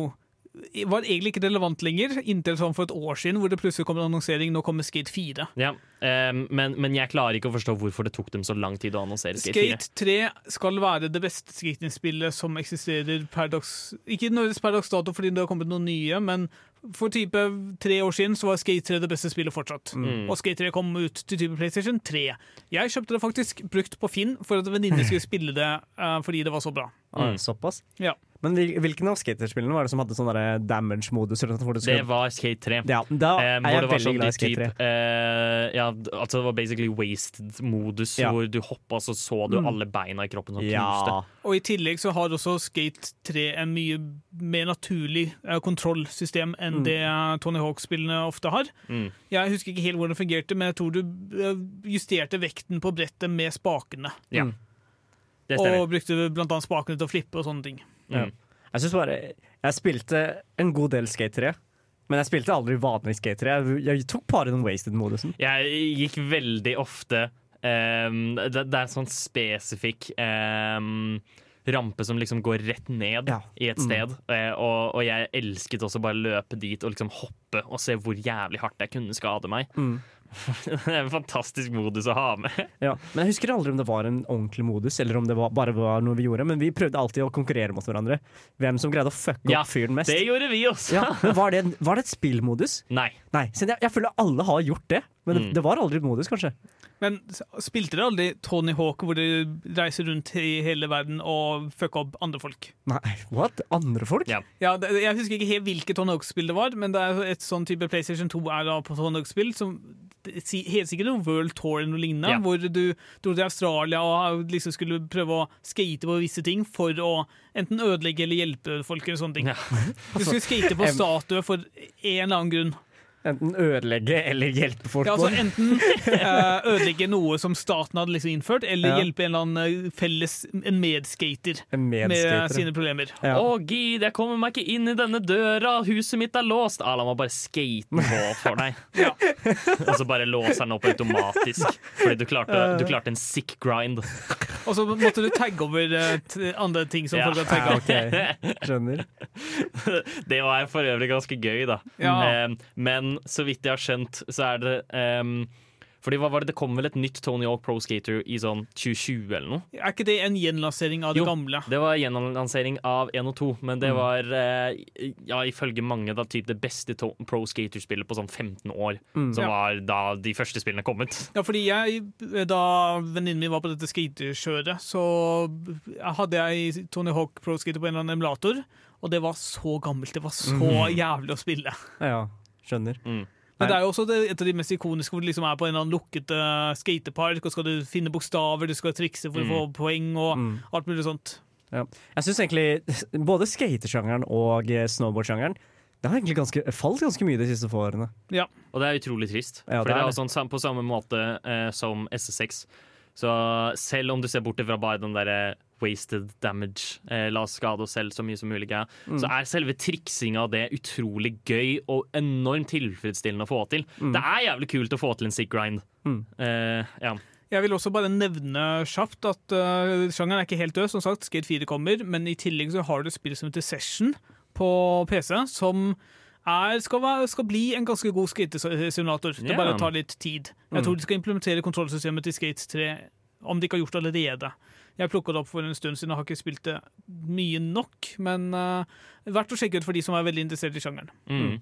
var egentlig ikke relevant lenger, inntil sånn for et år siden, hvor det plutselig kom en annonsering. Nå kommer Skate 4. Ja, ehm, men, men jeg klarer ikke å forstå hvorfor det tok dem så lang tid å annonsere Skate 4. Skate 3 skal være det beste skatingspillet som eksisterer per dags Ikke nødvendigvis per dags dato fordi det har kommet noen nye, men for type tre år siden så var Skate 3 det beste spillet fortsatt. Mm. Og Skate 3 kom ut til type PlayStation 3. Jeg kjøpte det faktisk brukt på Finn for at en venninne skulle spille det uh, fordi det var så bra. Ah, Mm. Såpass? Ja. Men hvilken av skaterspillene var det som hadde sånn damage-modus? skulle- Det var Skate 3. Ja, da Eh, er jeg veldig sånn glad i Skate 3. typ, eh, ja, altså det var basically wasted-modus, Ja. hvor du hoppa, så så du Mm. alle beina i kroppen som Ja. knuste. Og i tillegg så har også Skate 3 en mye mer naturlig eh, kontrollsystem enn Mm. det eh, Tony Hawk-spillene ofte har. Mm. Jeg husker ikke helt hvordan det fungerte, men jeg tror du eh, justerte vekten på brettet med spakene. Ja. Mm. Og brukte annet spakene til å flippe og sånne ting. Ja. Mm. Jeg synes bare Jeg spilte en god del Skate 3, men jeg spilte aldri vanlig Skate 3. Jeg, jeg tok bare den wasted-modusen. Jeg gikk veldig ofte um, det, det er en sånn spesifikk um, rampe som liksom går rett ned Ja. i et Mm. sted. Mm. og, og jeg elsket også bare løpe dit og liksom hoppe og se hvor jævlig hardt jeg kunne skade meg. Mm. det er en fantastisk modus å ha med. Ja. Men jeg husker aldri om det var en ordentlig modus, eller om det var, bare var noe vi gjorde. Men vi prøvde alltid å konkurrere mot hverandre. Hvem som greide å fucke Ja, opp fyren mest. Det gjorde vi også! Ja, men var, det, var det et spillmodus? Nei. Nei. jeg, jeg føler alle har gjort det, men det, Mm. det var aldri et modus, kanskje. Men spilte dere aldri Tony Hawk, hvor dere reiser rundt i hele verden og fucker opp andre folk? Nei, what? Andre folk? Ja. Ja, det, Jeg husker ikke helt hvilket Tony Hawk-spill det var, men det er et sånn type PlayStation 2 er da på Tony Hawk-spill som det Helt sikkert noe World Tour eller noe lignende, Ja. hvor du dro til Australia og liksom skulle prøve å skate på visse ting for å enten ødelegge eller hjelpe folk eller sånne ting. Ja. Du skulle skate på statuer statue for en eller annen grunn. Enten ødelegge eller hjelpe folk Ja, altså. Enten eh, ødelegge noe som staten hadde liksom innført, eller Ja. hjelpe en eller annen eh, felles en medskater En med sine problemer. Ja. Å, gid, jeg kommer meg ikke inn i denne døra, huset mitt er låst. Ah, la meg bare skate på for deg. Ja. Og så bare låser den opp automatisk, fordi du klarte, du klarte en sick grind. Og så måtte du tagge over eh, t- andre ting som Ja. folk har tagga. Ja, ok. Skjønner. Det var for øvrig ganske gøy, da. Ja. Men så vidt jeg har skjønt, så er det um, fordi hva var Det det kom vel et nytt Tony Hawk Pro Skater i sånn 2020 eller noe? Er ikke det en gjenlansering av det Jo. gamle? Det var gjenlansering av 1 og 2, men det var eh, ja, ifølge mange da, typ det beste to Pro Skater-spillet på sånn 15 år. Mm. Som Ja. var da de første spillene kom ut. Ja, fordi jeg, Da venninnen min var på dette skateskjøret, så hadde jeg Tony Hawk Pro Skater på en eller annen emulator, og det var så gammelt. Det var så mm. jævlig å spille. Ja, skjønner. Men det er jo også det, et av de mest ikoniske hvor du liksom er på en eller annen lukket uh, skatepark, og skal du finne bokstaver, du skal trikse for Mm. å få poeng og Mm. alt mulig sånt. Ja. Jeg syns egentlig både skatesjangeren og eh, snowboardsjangeren Det har egentlig ganske, falt ganske mye de siste få årene. Ja. Og det er utrolig trist. Ja, for det er er det. er sånn, på samme måte eh, som SS6. Så selv om du ser bort fra bare den derre wasted damage, eh, la oss skade oss selv så mye som mulig, ja, Mm. så er selve triksinga av det utrolig gøy og enormt tilfredsstillende å få til. Mm. Det er jævlig kult å få til en sick grind. Mm. Eh, ja. Jeg vil også bare nevne kjapt at uh, sjangeren er ikke helt død. Som sagt, Skate 4 kommer, men i tillegg så har du et spill som heter Session på PC, som er, skal, være, skal bli en ganske god skatesimulator. Det Ja. bare tar litt tid. Jeg Mm. tror de skal implementere kontrollsystemet til Skate 3, om de ikke har gjort det allerede. Jeg plukka det opp for en stund siden og har ikke spilt det mye nok, men uh, verdt å sjekke ut for de som er veldig interessert i sjangeren. Mm.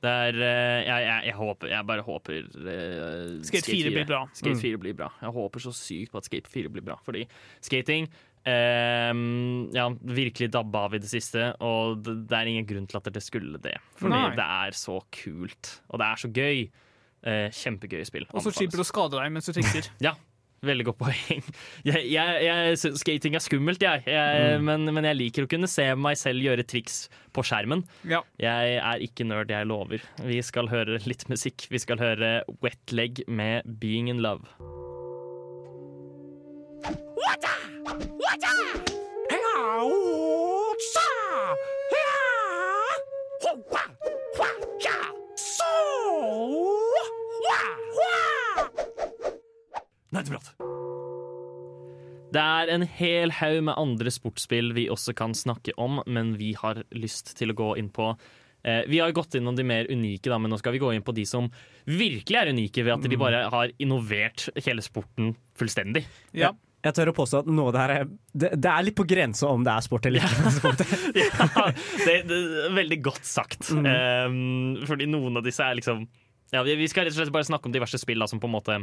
Det er eh, jeg, jeg, jeg håper Jeg bare håper uh, Skate 4 blir bra. Skate Mm. 4 blir bra. Jeg håper så sykt på at Skate 4 blir bra. Fordi skating eh, Ja, virkelig dabba av i det siste, og det, det er ingen grunn til at det skulle det. Fordi Nei. det er så kult, og det er så gøy. Uh, kjempegøy spill. Og så slipper du å skade deg mens du trikser. Ja, veldig godt poeng. Jeg, jeg, jeg Skating er skummelt, jeg. jeg Mm. men, men jeg liker å kunne se meg selv gjøre triks på skjermen. Ja. Jeg er ikke nerd, jeg lover. Vi skal høre litt musikk. Vi skal høre Wet Leg med 'Being in Love'. Nerdeprat. Det er en hel haug med andre sportsspill vi også kan snakke om, men vi har lyst til å gå inn på eh, Vi har gått innom de mer unike, da, men nå skal vi gå inn på de som virkelig er unike, ved at de bare har innovert hele sporten fullstendig. Ja. Jeg tør å påstå at noe av det her er det, det er litt på grensa om det er sport eller ikke. ja, det, det er veldig godt sagt. Um, fordi noen av disse er liksom ja, Vi vi skal rett og slett bare snakke om diverse spill da, som på en måte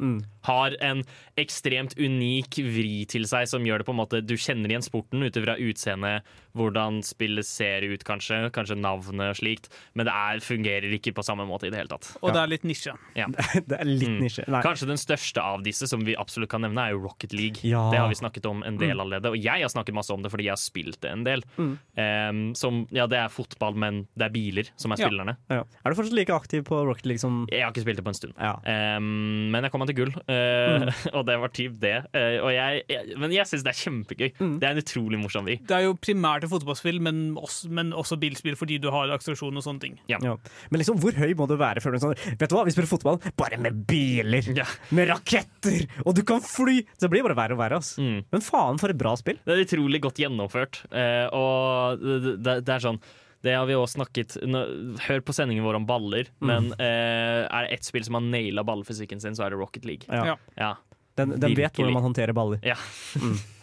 Mm. Har en ekstremt unik vri til seg som gjør det på en måte Du kjenner igjen sporten ut ifra utseendet, hvordan spillet ser ut, kanskje, kanskje navnet og slikt, men det er, fungerer ikke på samme måte i det hele tatt. Og det er litt nisje. Ja. Det er litt Mm. nisje. Nei. Kanskje den største av disse som vi absolutt kan nevne, er jo Rocket League. Ja. Det har vi snakket om en del Mm. allerede, og jeg har snakket masse om det fordi jeg har spilt det en del. Mm. Um, som, ja, det er fotball, men det er biler som er spillerne. Ja. Er du fortsatt like aktiv på Rocket League som Jeg har ikke spilt det på en stund. Ja. Em, men jeg kom meg til gull, uh, Mm. og det var typ det. Uh, og jeg, jeg, men jeg syns det er kjempegøy. Mm. Det er en utrolig morsom vri. Det er jo primært et fotballspill, men også, men også bilspill fordi du har akselerasjon og sånne ting. Ja. Ja. Men liksom, hvor høy må du være før du sånn Vet du hva, vi spiller fotball bare med biler! Med raketter! Og du kan fly! Så det blir bare verre og verre. Altså. Mm. Men faen, for et bra spill. Det er utrolig godt gjennomført. uh, og det, det, det er sånn det har vi også snakket Hør på sendingen vår om baller, Mm. men eh, er det ett spill som har naila ballfysikken sin, så er det Rocket League. Ja. Ja. Den, den vet hvordan man håndterer baller. ja.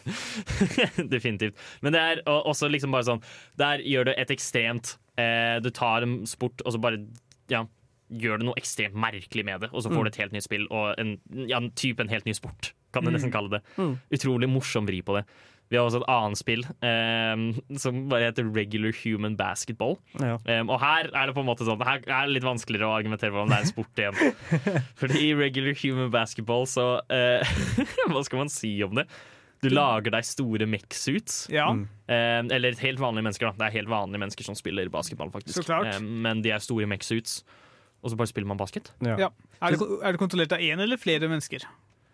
Definitivt. Men det er også liksom bare sånn Der gjør du et ekstremt eh, Du tar en sport, og så bare ja, gjør du noe ekstremt merkelig med det, og så får Mm. du et helt nytt spill og en, ja, en type en helt ny sport, kan du Mm. nesten kalle det. Mm. Utrolig morsom vri på det. Vi har også et annet spill um, som bare heter Regular Human Basketball. Ja. Um, og her er det på en måte sånn Her er det litt vanskeligere å argumentere for om det er en sport igjen. Fordi i Regular Human Basketball så uh, Hva skal man si om det? Du lager deg store mech-suits. Ja. Eh, eller helt vanlige mennesker, da. Det er helt vanlige mennesker som spiller basketball, faktisk. Så klart. Eh, men de er store mech-suits. Og så bare spiller man basket. Ja. Ja. Er, det, er det kontrollert av én eller flere mennesker?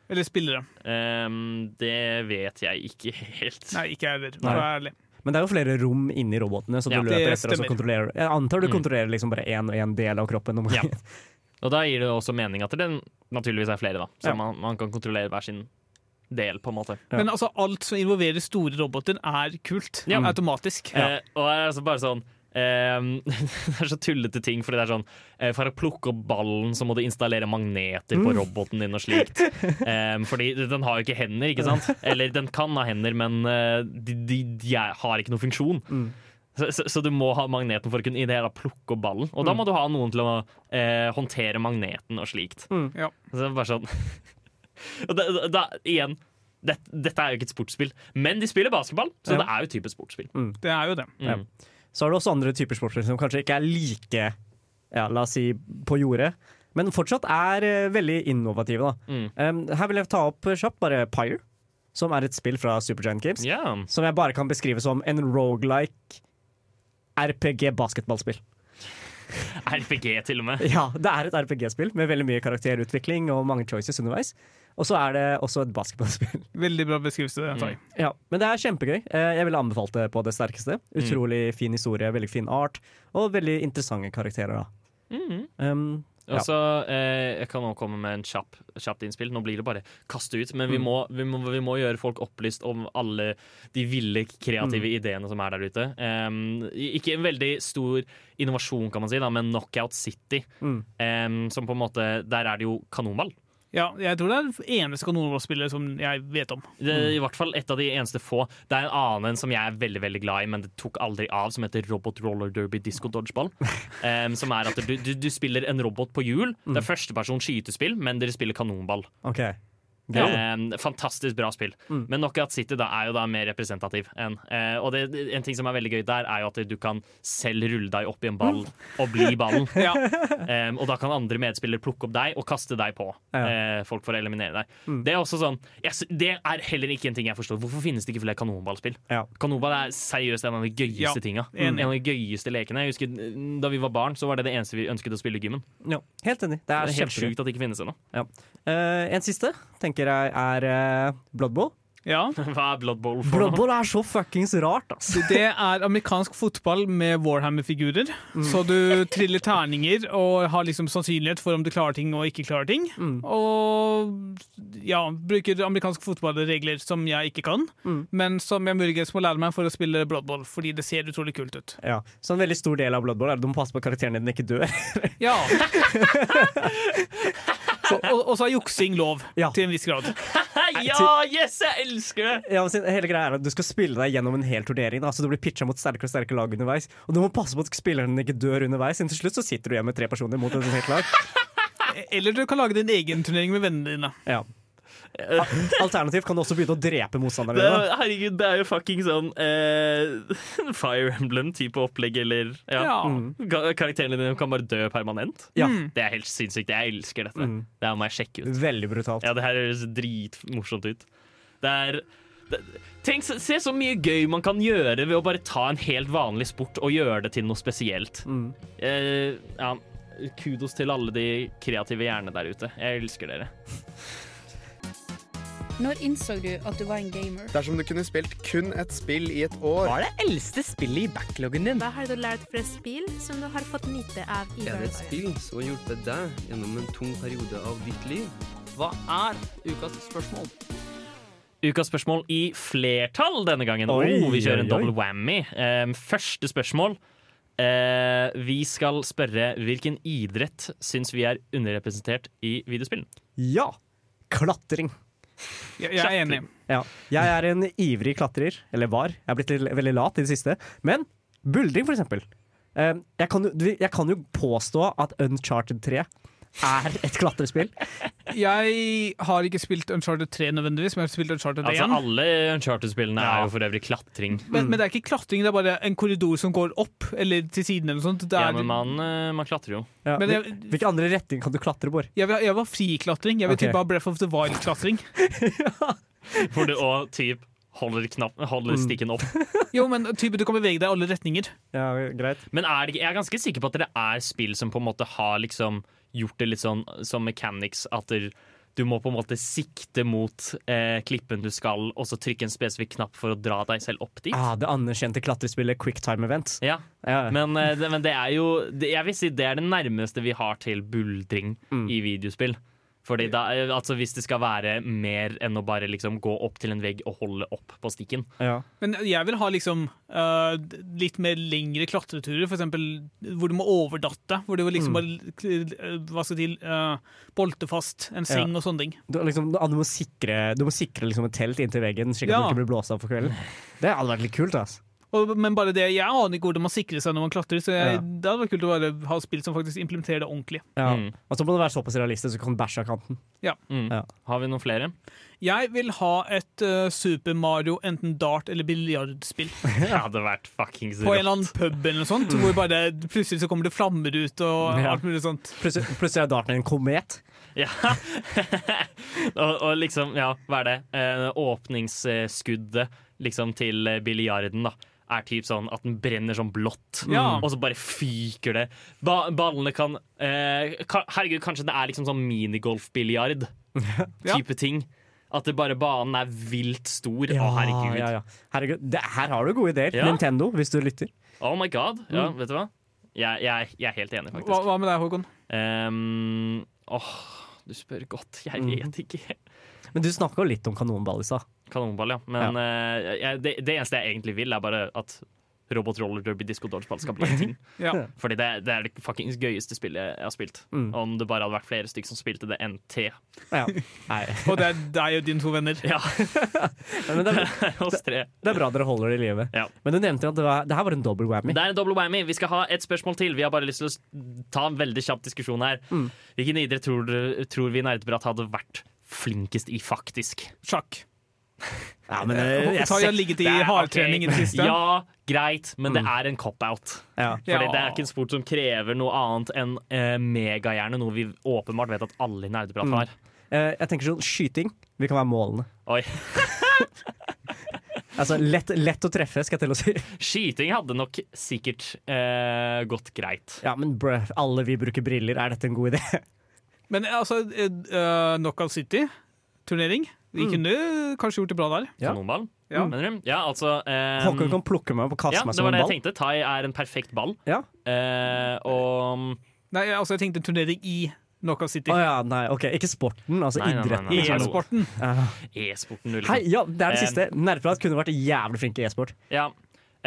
Eller spillere? Um, det vet jeg ikke helt. Nei, ikke jeg heller. Ærlig. Men det er jo flere rom inni robotene, så du Ja, løper etter og så kontrollerer Jeg antar du Mm. kontrollerer liksom bare én og én del av kroppen. Ja. Og da gir det også mening at det naturligvis er flere, da. Så Ja. man, man kan kontrollere hver sin del, på en måte. Ja. Men altså, alt som involverer store roboter, er kult. Ja. Automatisk. Eh, og det er altså bare sånn Det er så tullete ting, fordi det er sånn eh, For å plukke opp ballen så må du installere magneter på Mm. roboten din og slikt. Um, fordi den har jo ikke hender, ikke sant? Eller den kan ha hender, men eh, de, de, de har ikke noen funksjon. Mm. Så, så, så du må ha magneten for å kunne i det hele plukke opp ballen. Og da Mm. må du ha noen til å eh, håndtere magneten og slikt. Mm. Ja. Så det er bare sånn Og da, da, da igjen det, Dette er jo ikke et sportsspill, men de spiller basketball, så Ja. det er jo type sportsspill. Det er jo det. Mm. Ja. Så har du også andre typer sportsspill som kanskje ikke er like ja, la oss si på jordet, men fortsatt er eh, veldig innovative. Da. Mm. Um, her vil jeg ta opp eh, kjapt bare Pyre, som er et spill fra Supergiant Games. Yeah. Som jeg bare kan beskrive som en rogelike RPG-basketballspill. RPG, til og med. Ja, det er et RPG-spill med veldig mye karakterutvikling og mange choices underveis. Og så er det også et basketballspill. Veldig bra beskrivelse. Mm. Ja, Men det er kjempegøy. Eh, Jeg ville anbefalt det på det sterkeste. Utrolig fin historie, veldig fin art, og veldig interessante karakterer. da. mm. Um, ja. Også, eh, Jeg kan nå komme med en kjapp, kjapt innspill. Nå blir det bare kaste ut, men vi, Mm. må, vi, må, vi må gjøre folk opplyst om alle de ville, kreative Mm. ideene som er der ute. Um, ikke en veldig stor innovasjon, kan man si, da, men Knockout City. Mm. Um, som på en måte, Der er det jo kanonball. Ja, jeg tror det er den eneste kanonballspillet som jeg vet om. Det er I hvert fall et av de eneste få. Det er en annen som jeg er veldig veldig glad i, men det tok aldri av, som heter Robot Roller Derby Disco Dodgeball. Um, som er at du, du, du spiller en robot på hjul. Det er førsteperson skytespill, men dere spiller kanonball. OK. Em, fantastisk bra spill. Mm. Men Knockout City da er jo da mer representativ enn eh, Og det, en ting som er veldig gøy der, er jo at du kan selv rulle deg opp i en ball og bli ballen. Ja. eh, og da kan andre medspillere plukke opp deg og kaste deg på Ja. eh, folk for å eliminere deg. Mm. Det er også sånn yes, Det er heller ikke en ting jeg forstår. Hvorfor finnes det ikke flere kanonballspill? Ja. Kanonball er seriøst en av de gøyeste tinga. enig. En av de gøyeste lekene. Jeg husker mm, Da vi var barn, så var det det eneste vi ønsket å spille i gymmen. Ja, helt enig. Det Det er, er helt sjukt at det ikke finnes ennå. Eh, en siste tenker jeg er uh, Blood Bowl. Ja. Hva er Blood Bowl for Blood? Bowl er så fuckings rart, ass. Det er amerikansk fotball med Warhammer-figurer. Så du triller terninger og har liksom sannsynlighet for om du klarer ting og ikke klarer ting. Mm. Og ja, bruker amerikanske fotballregler som jeg ikke kan, Mm. men som jeg muligens må lære meg for å spille Blood Bowl, fordi det ser utrolig kult ut. Ja, Så en veldig stor del av Blood Bowl er at du må passe på at karakteren din ikke dør. Ja. Så, og, og så er juksing lov, Ja. til en viss grad. ja, yes, jeg elsker det! Ja, men hele greia er at Du skal spille deg gjennom en hel turnering, da, så du blir pitcha mot sterkere og sterkere lag underveis. Og du må passe på at spilleren ikke dør underveis. Inntil til slutt så sitter du igjen med tre personer mot et helt lag. Eller du kan lage din egen turnering med vennene dine. Ja. Alternativt kan du også begynne å drepe motstanderne Det, dine. herregud, det er jo fucking sånn eh, Fire Emblem-type opplegg, eller ja. Ja. Mm. Karakterene dine kan bare dø permanent. Ja. Det er helt sinnssykt. Jeg elsker dette. Mm. Det her må jeg sjekke ut. Veldig brutalt. Ja, det her høres dritmorsomt ut. Det er det, Tenk, Se så mye gøy man kan gjøre ved å bare ta en helt vanlig sport og gjøre det til noe spesielt. Mm. Eh, ja, kudos til alle de kreative hjernene der ute. Jeg elsker dere. Når innså du at du var en gamer? Dersom du kunne spilt kun et spill i et år Hva er det eldste spillet i backloggen din? Hva har du lært fra spill som du har fått nyte av i Er det et spill som har hjulpet deg gjennom en tung periode av ditt liv? Hva er ukas spørsmål? Ukas spørsmål i flertall denne gangen. Oi, oh, vi kjører en double whammy. Um, første spørsmål. Uh, vi skal spørre hvilken idrett syns vi er underrepresentert i videospillen. Ja! Klatring. Jeg, jeg er enig. Ja. Jeg er en ivrig klatrer, eller var. Jeg er blitt litt- veldig lat i det siste. Men buldring, for eksempel. Eh, Jeg kan, jo, jeg kan jo påstå at Uncharted 3 er et klatrespill. Jeg har ikke spilt Uncharted 3 nødvendigvis, men jeg har spilt Uncharted 1. Altså, alle Uncharted-spillene er jo for øvrig klatring. Men, men det er ikke klatring, det er bare en korridor som går opp eller til siden. eller noe sånt. Det Ja, er, men man, eh, man klatrer jo. Ja. Men jeg- Hvilke andre retninger kan du klatre, Bård? jeg, vil- jeg var friklatring. Jeg vil okay. tippe av Breath of the Wild-klatring. Hvor du og typ holder, knapp, holder Mm. stikken opp. Jo, men type, du kan bevege deg i alle retninger. Ja, greit. Men er det jeg er ganske sikker på at det er spill som på en måte har liksom gjort det litt sånn som mechanics, at du må på en måte sikte mot eh, klippen du skal, og så trykke en spesifikk knapp for å dra deg selv opp dit. Ah, det anerkjente klatrespillet Quicktime Event. Ja, Ja. men, eh, det, men det er jo Jeg vil si det er det nærmeste vi har til buldring Mm. i videospill. Fordi da, eh, altså Hvis det skal være mer enn å bare liksom gå opp til en vegg og holde opp på stikken. Ja. Men jeg vil ha liksom uh, litt mer lengre klatreturer, eksempel hvor du må overdatte. Hvor du liksom Mm. bare øh, hva skal til, uh, bolte fast en seng Ja. og sånne ting. Du, liksom, du må sikre, du må sikre liksom et telt inntil veggen, slik at Ja. du ikke blir blåst av for kvelden. Det hadde vært litt kult. ass. Og, men bare det, jeg aner ikke hvordan man sikrer seg når man klatrer, så jeg, Ja. det hadde vært kult å bare ha spill som faktisk implementerer det ordentlig. Ja. Mm. Og så må det være såpass realistisk så du kan bæsje av kanten. Ja. Mm. Ja. Har vi noen flere? Jeg vil ha et uh, Super Mario enten dart- eller biljardspill. Det hadde vært fuckings På en eller annen pub eller noe sånt, hvor bare plutselig så kommer det flammer ut og Ja. alt mulig sånt. Plutselig, plutselig er darten en komet. Ja. og, og liksom, ja, hva er det? Eh, åpningsskuddet liksom til biljarden, da. Er typ sånn at den brenner sånn blått, Ja. og så bare fyker det. Ba ballene kan eh, ka Herregud, kanskje det er liksom sånn minigolfbiljard type type ting. At det bare banen er vilt stor. Å, herregud. ja, ja. herregud. Det, her har du gode ideer. Ja. Nintendo, hvis du lytter. Oh my god. Ja, Mm. vet du hva? Jeg, jeg, jeg er helt enig, faktisk. hva med deg, Håkon? Um, åh, du spør godt. Jeg Mm. vet ikke. Men du snakka litt om kanonball i stad. Kanonball, ja. Men eh, jeg, det, det eneste jeg egentlig vil, er bare at Robot Roller Derby Disco Dodgeball skal bli en ting. Ja. Fordi det, det er det fuckings gøyeste spillet jeg har spilt. Mm. Om det bare hadde vært flere stykker som spilte det enn T. Ja. Og det er deg og dine to venner. Ja. Men det, er, Oss tre. det er bra dere holder det i live. Ja. Men du nevnte at det, var, det her var en double whammy. Det er en double whammy. Vi skal ha et spørsmål til. Vi har bare lyst til å ta en veldig kjapp diskusjon her. Mm. Hvilken idrett tror, tror vi nerdeprat hadde vært flinkest i, faktisk? Sjakk. Ja, men, eh, jeg Tarjei har ligget i hardtrening i det siste. Ja, greit, men det Mm. er en cop-out. Ja. Fordi Ja. det er ikke en sport som krever noe annet enn eh, megahjerne, noe vi åpenbart vet at alle i nerdeprat Mm. har. Eh, jeg tenker sånn skyting. Vi kan være målene. Oi. Altså, lett, lett å treffe, skal jeg til å si. Skyting hadde nok sikkert eh, gått greit. Ja, men brø, alle vi bruker briller. Er dette en god idé? Men altså, uh, Knockout City-turnering. Vi Mm. kunne kanskje gjort det bra der. Ja. Kanonball, Ja. mener du? Ja, altså eh, Håkon kan plukke meg opp og kaste Ja, meg som som ball Ja, det var det jeg tenkte. Tai er en perfekt ball. Ja. Uh, og Nei, altså, jeg tenkte turnering i Knockout City. Å ja, nei, ok. Ikke sporten, altså Nei, idretten. E-sporten. E-sporten. Ja. e-sporten. Hei, ja, det er det Eh, siste. Nerdeprat kunne vært jævlig flink i e-sport. Ja.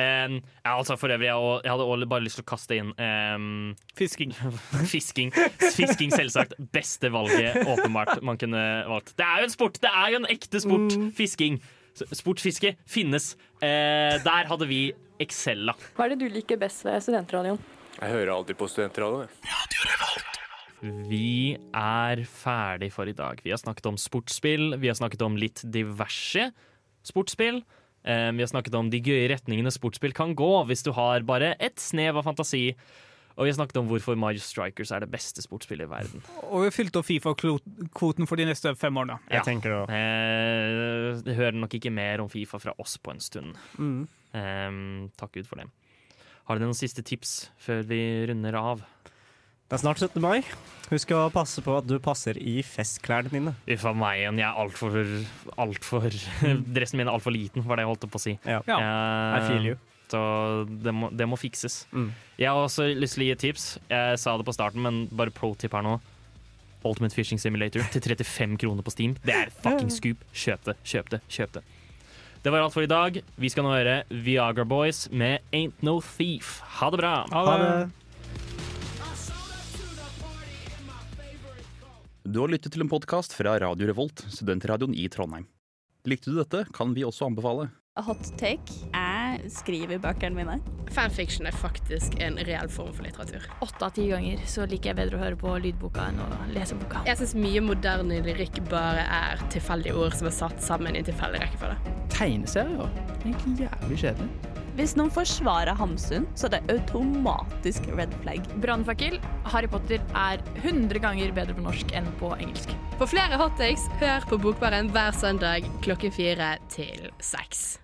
Eh, ja, altså for øvrig, jeg, jeg hadde også bare lyst til å kaste inn um, Fisking. Fisking. Fisking, selvsagt. Beste valget åpenbart man kunne valgt. Det er jo en sport! Det er jo en ekte sport! Fisking. sportfiske Sportsfiske finnes. Uh, der hadde vi Excella. Hva er det du liker best ved studentradioen? Jeg hører alltid på studentradioen. Vi er ferdig for i dag. Vi har snakket om sportsspill, vi har snakket om litt diverse sportsspill. Eh, vi har snakket om de gøye retningene sportsspill kan gå hvis du har bare et snev av fantasi. Og vi har snakket om hvorfor Mario Strikers er det beste sportsspillet i verden. Og vi har fylt opp Fifa-kvoten for de neste fem årene. Ja. Eh, det hører nok ikke mer om Fifa fra oss på en stund. Mm. Eh, takk Gud for det. Har dere noen siste tips før vi runder av? Det er snart 17. mai. Husk å passe på at du passer i festklærne dine. Uff a meg igjen. Jeg er altfor alt for, Dressen min er altfor liten, var det jeg holdt på å si. Ja. Eh, I feel you. Så det må, det må fikses. Mm. Jeg har også lyst til å gi et tips. Jeg sa det på starten, men bare pro tip her nå. Ultimate Fishing Simulator til 35 kroner på Steam. Det er fucking scoop. Kjøp det, kjøp det, kjøp det. Det var alt for i dag. Vi skal nå høre Viagra Boys med Ain't No Thief. Ha det bra. Ha det. Du har lyttet til en podkast fra Radio Revolt, studentradioen i Trondheim. Likte du dette, kan vi også anbefale. Hot take. Jeg skriver bøkene mine. Fanfiction er faktisk en reell form for litteratur. Åtte av ti ganger så liker jeg bedre å høre på lydboka enn å lese boka. Jeg syns mye moderne lyrikk bare er tilfeldige ord som er satt sammen i en tilfeldig rekkefølge. Tegneserier? Egentlig jævlig kjedelig. Hvis noen forsvarer Hamsun, så er det automatisk red flag. Brannfakkel. Harry Potter er 100 ganger bedre på norsk enn på engelsk. For flere hottakes, hør på Bokbaren hver søndag klokken fire til seks.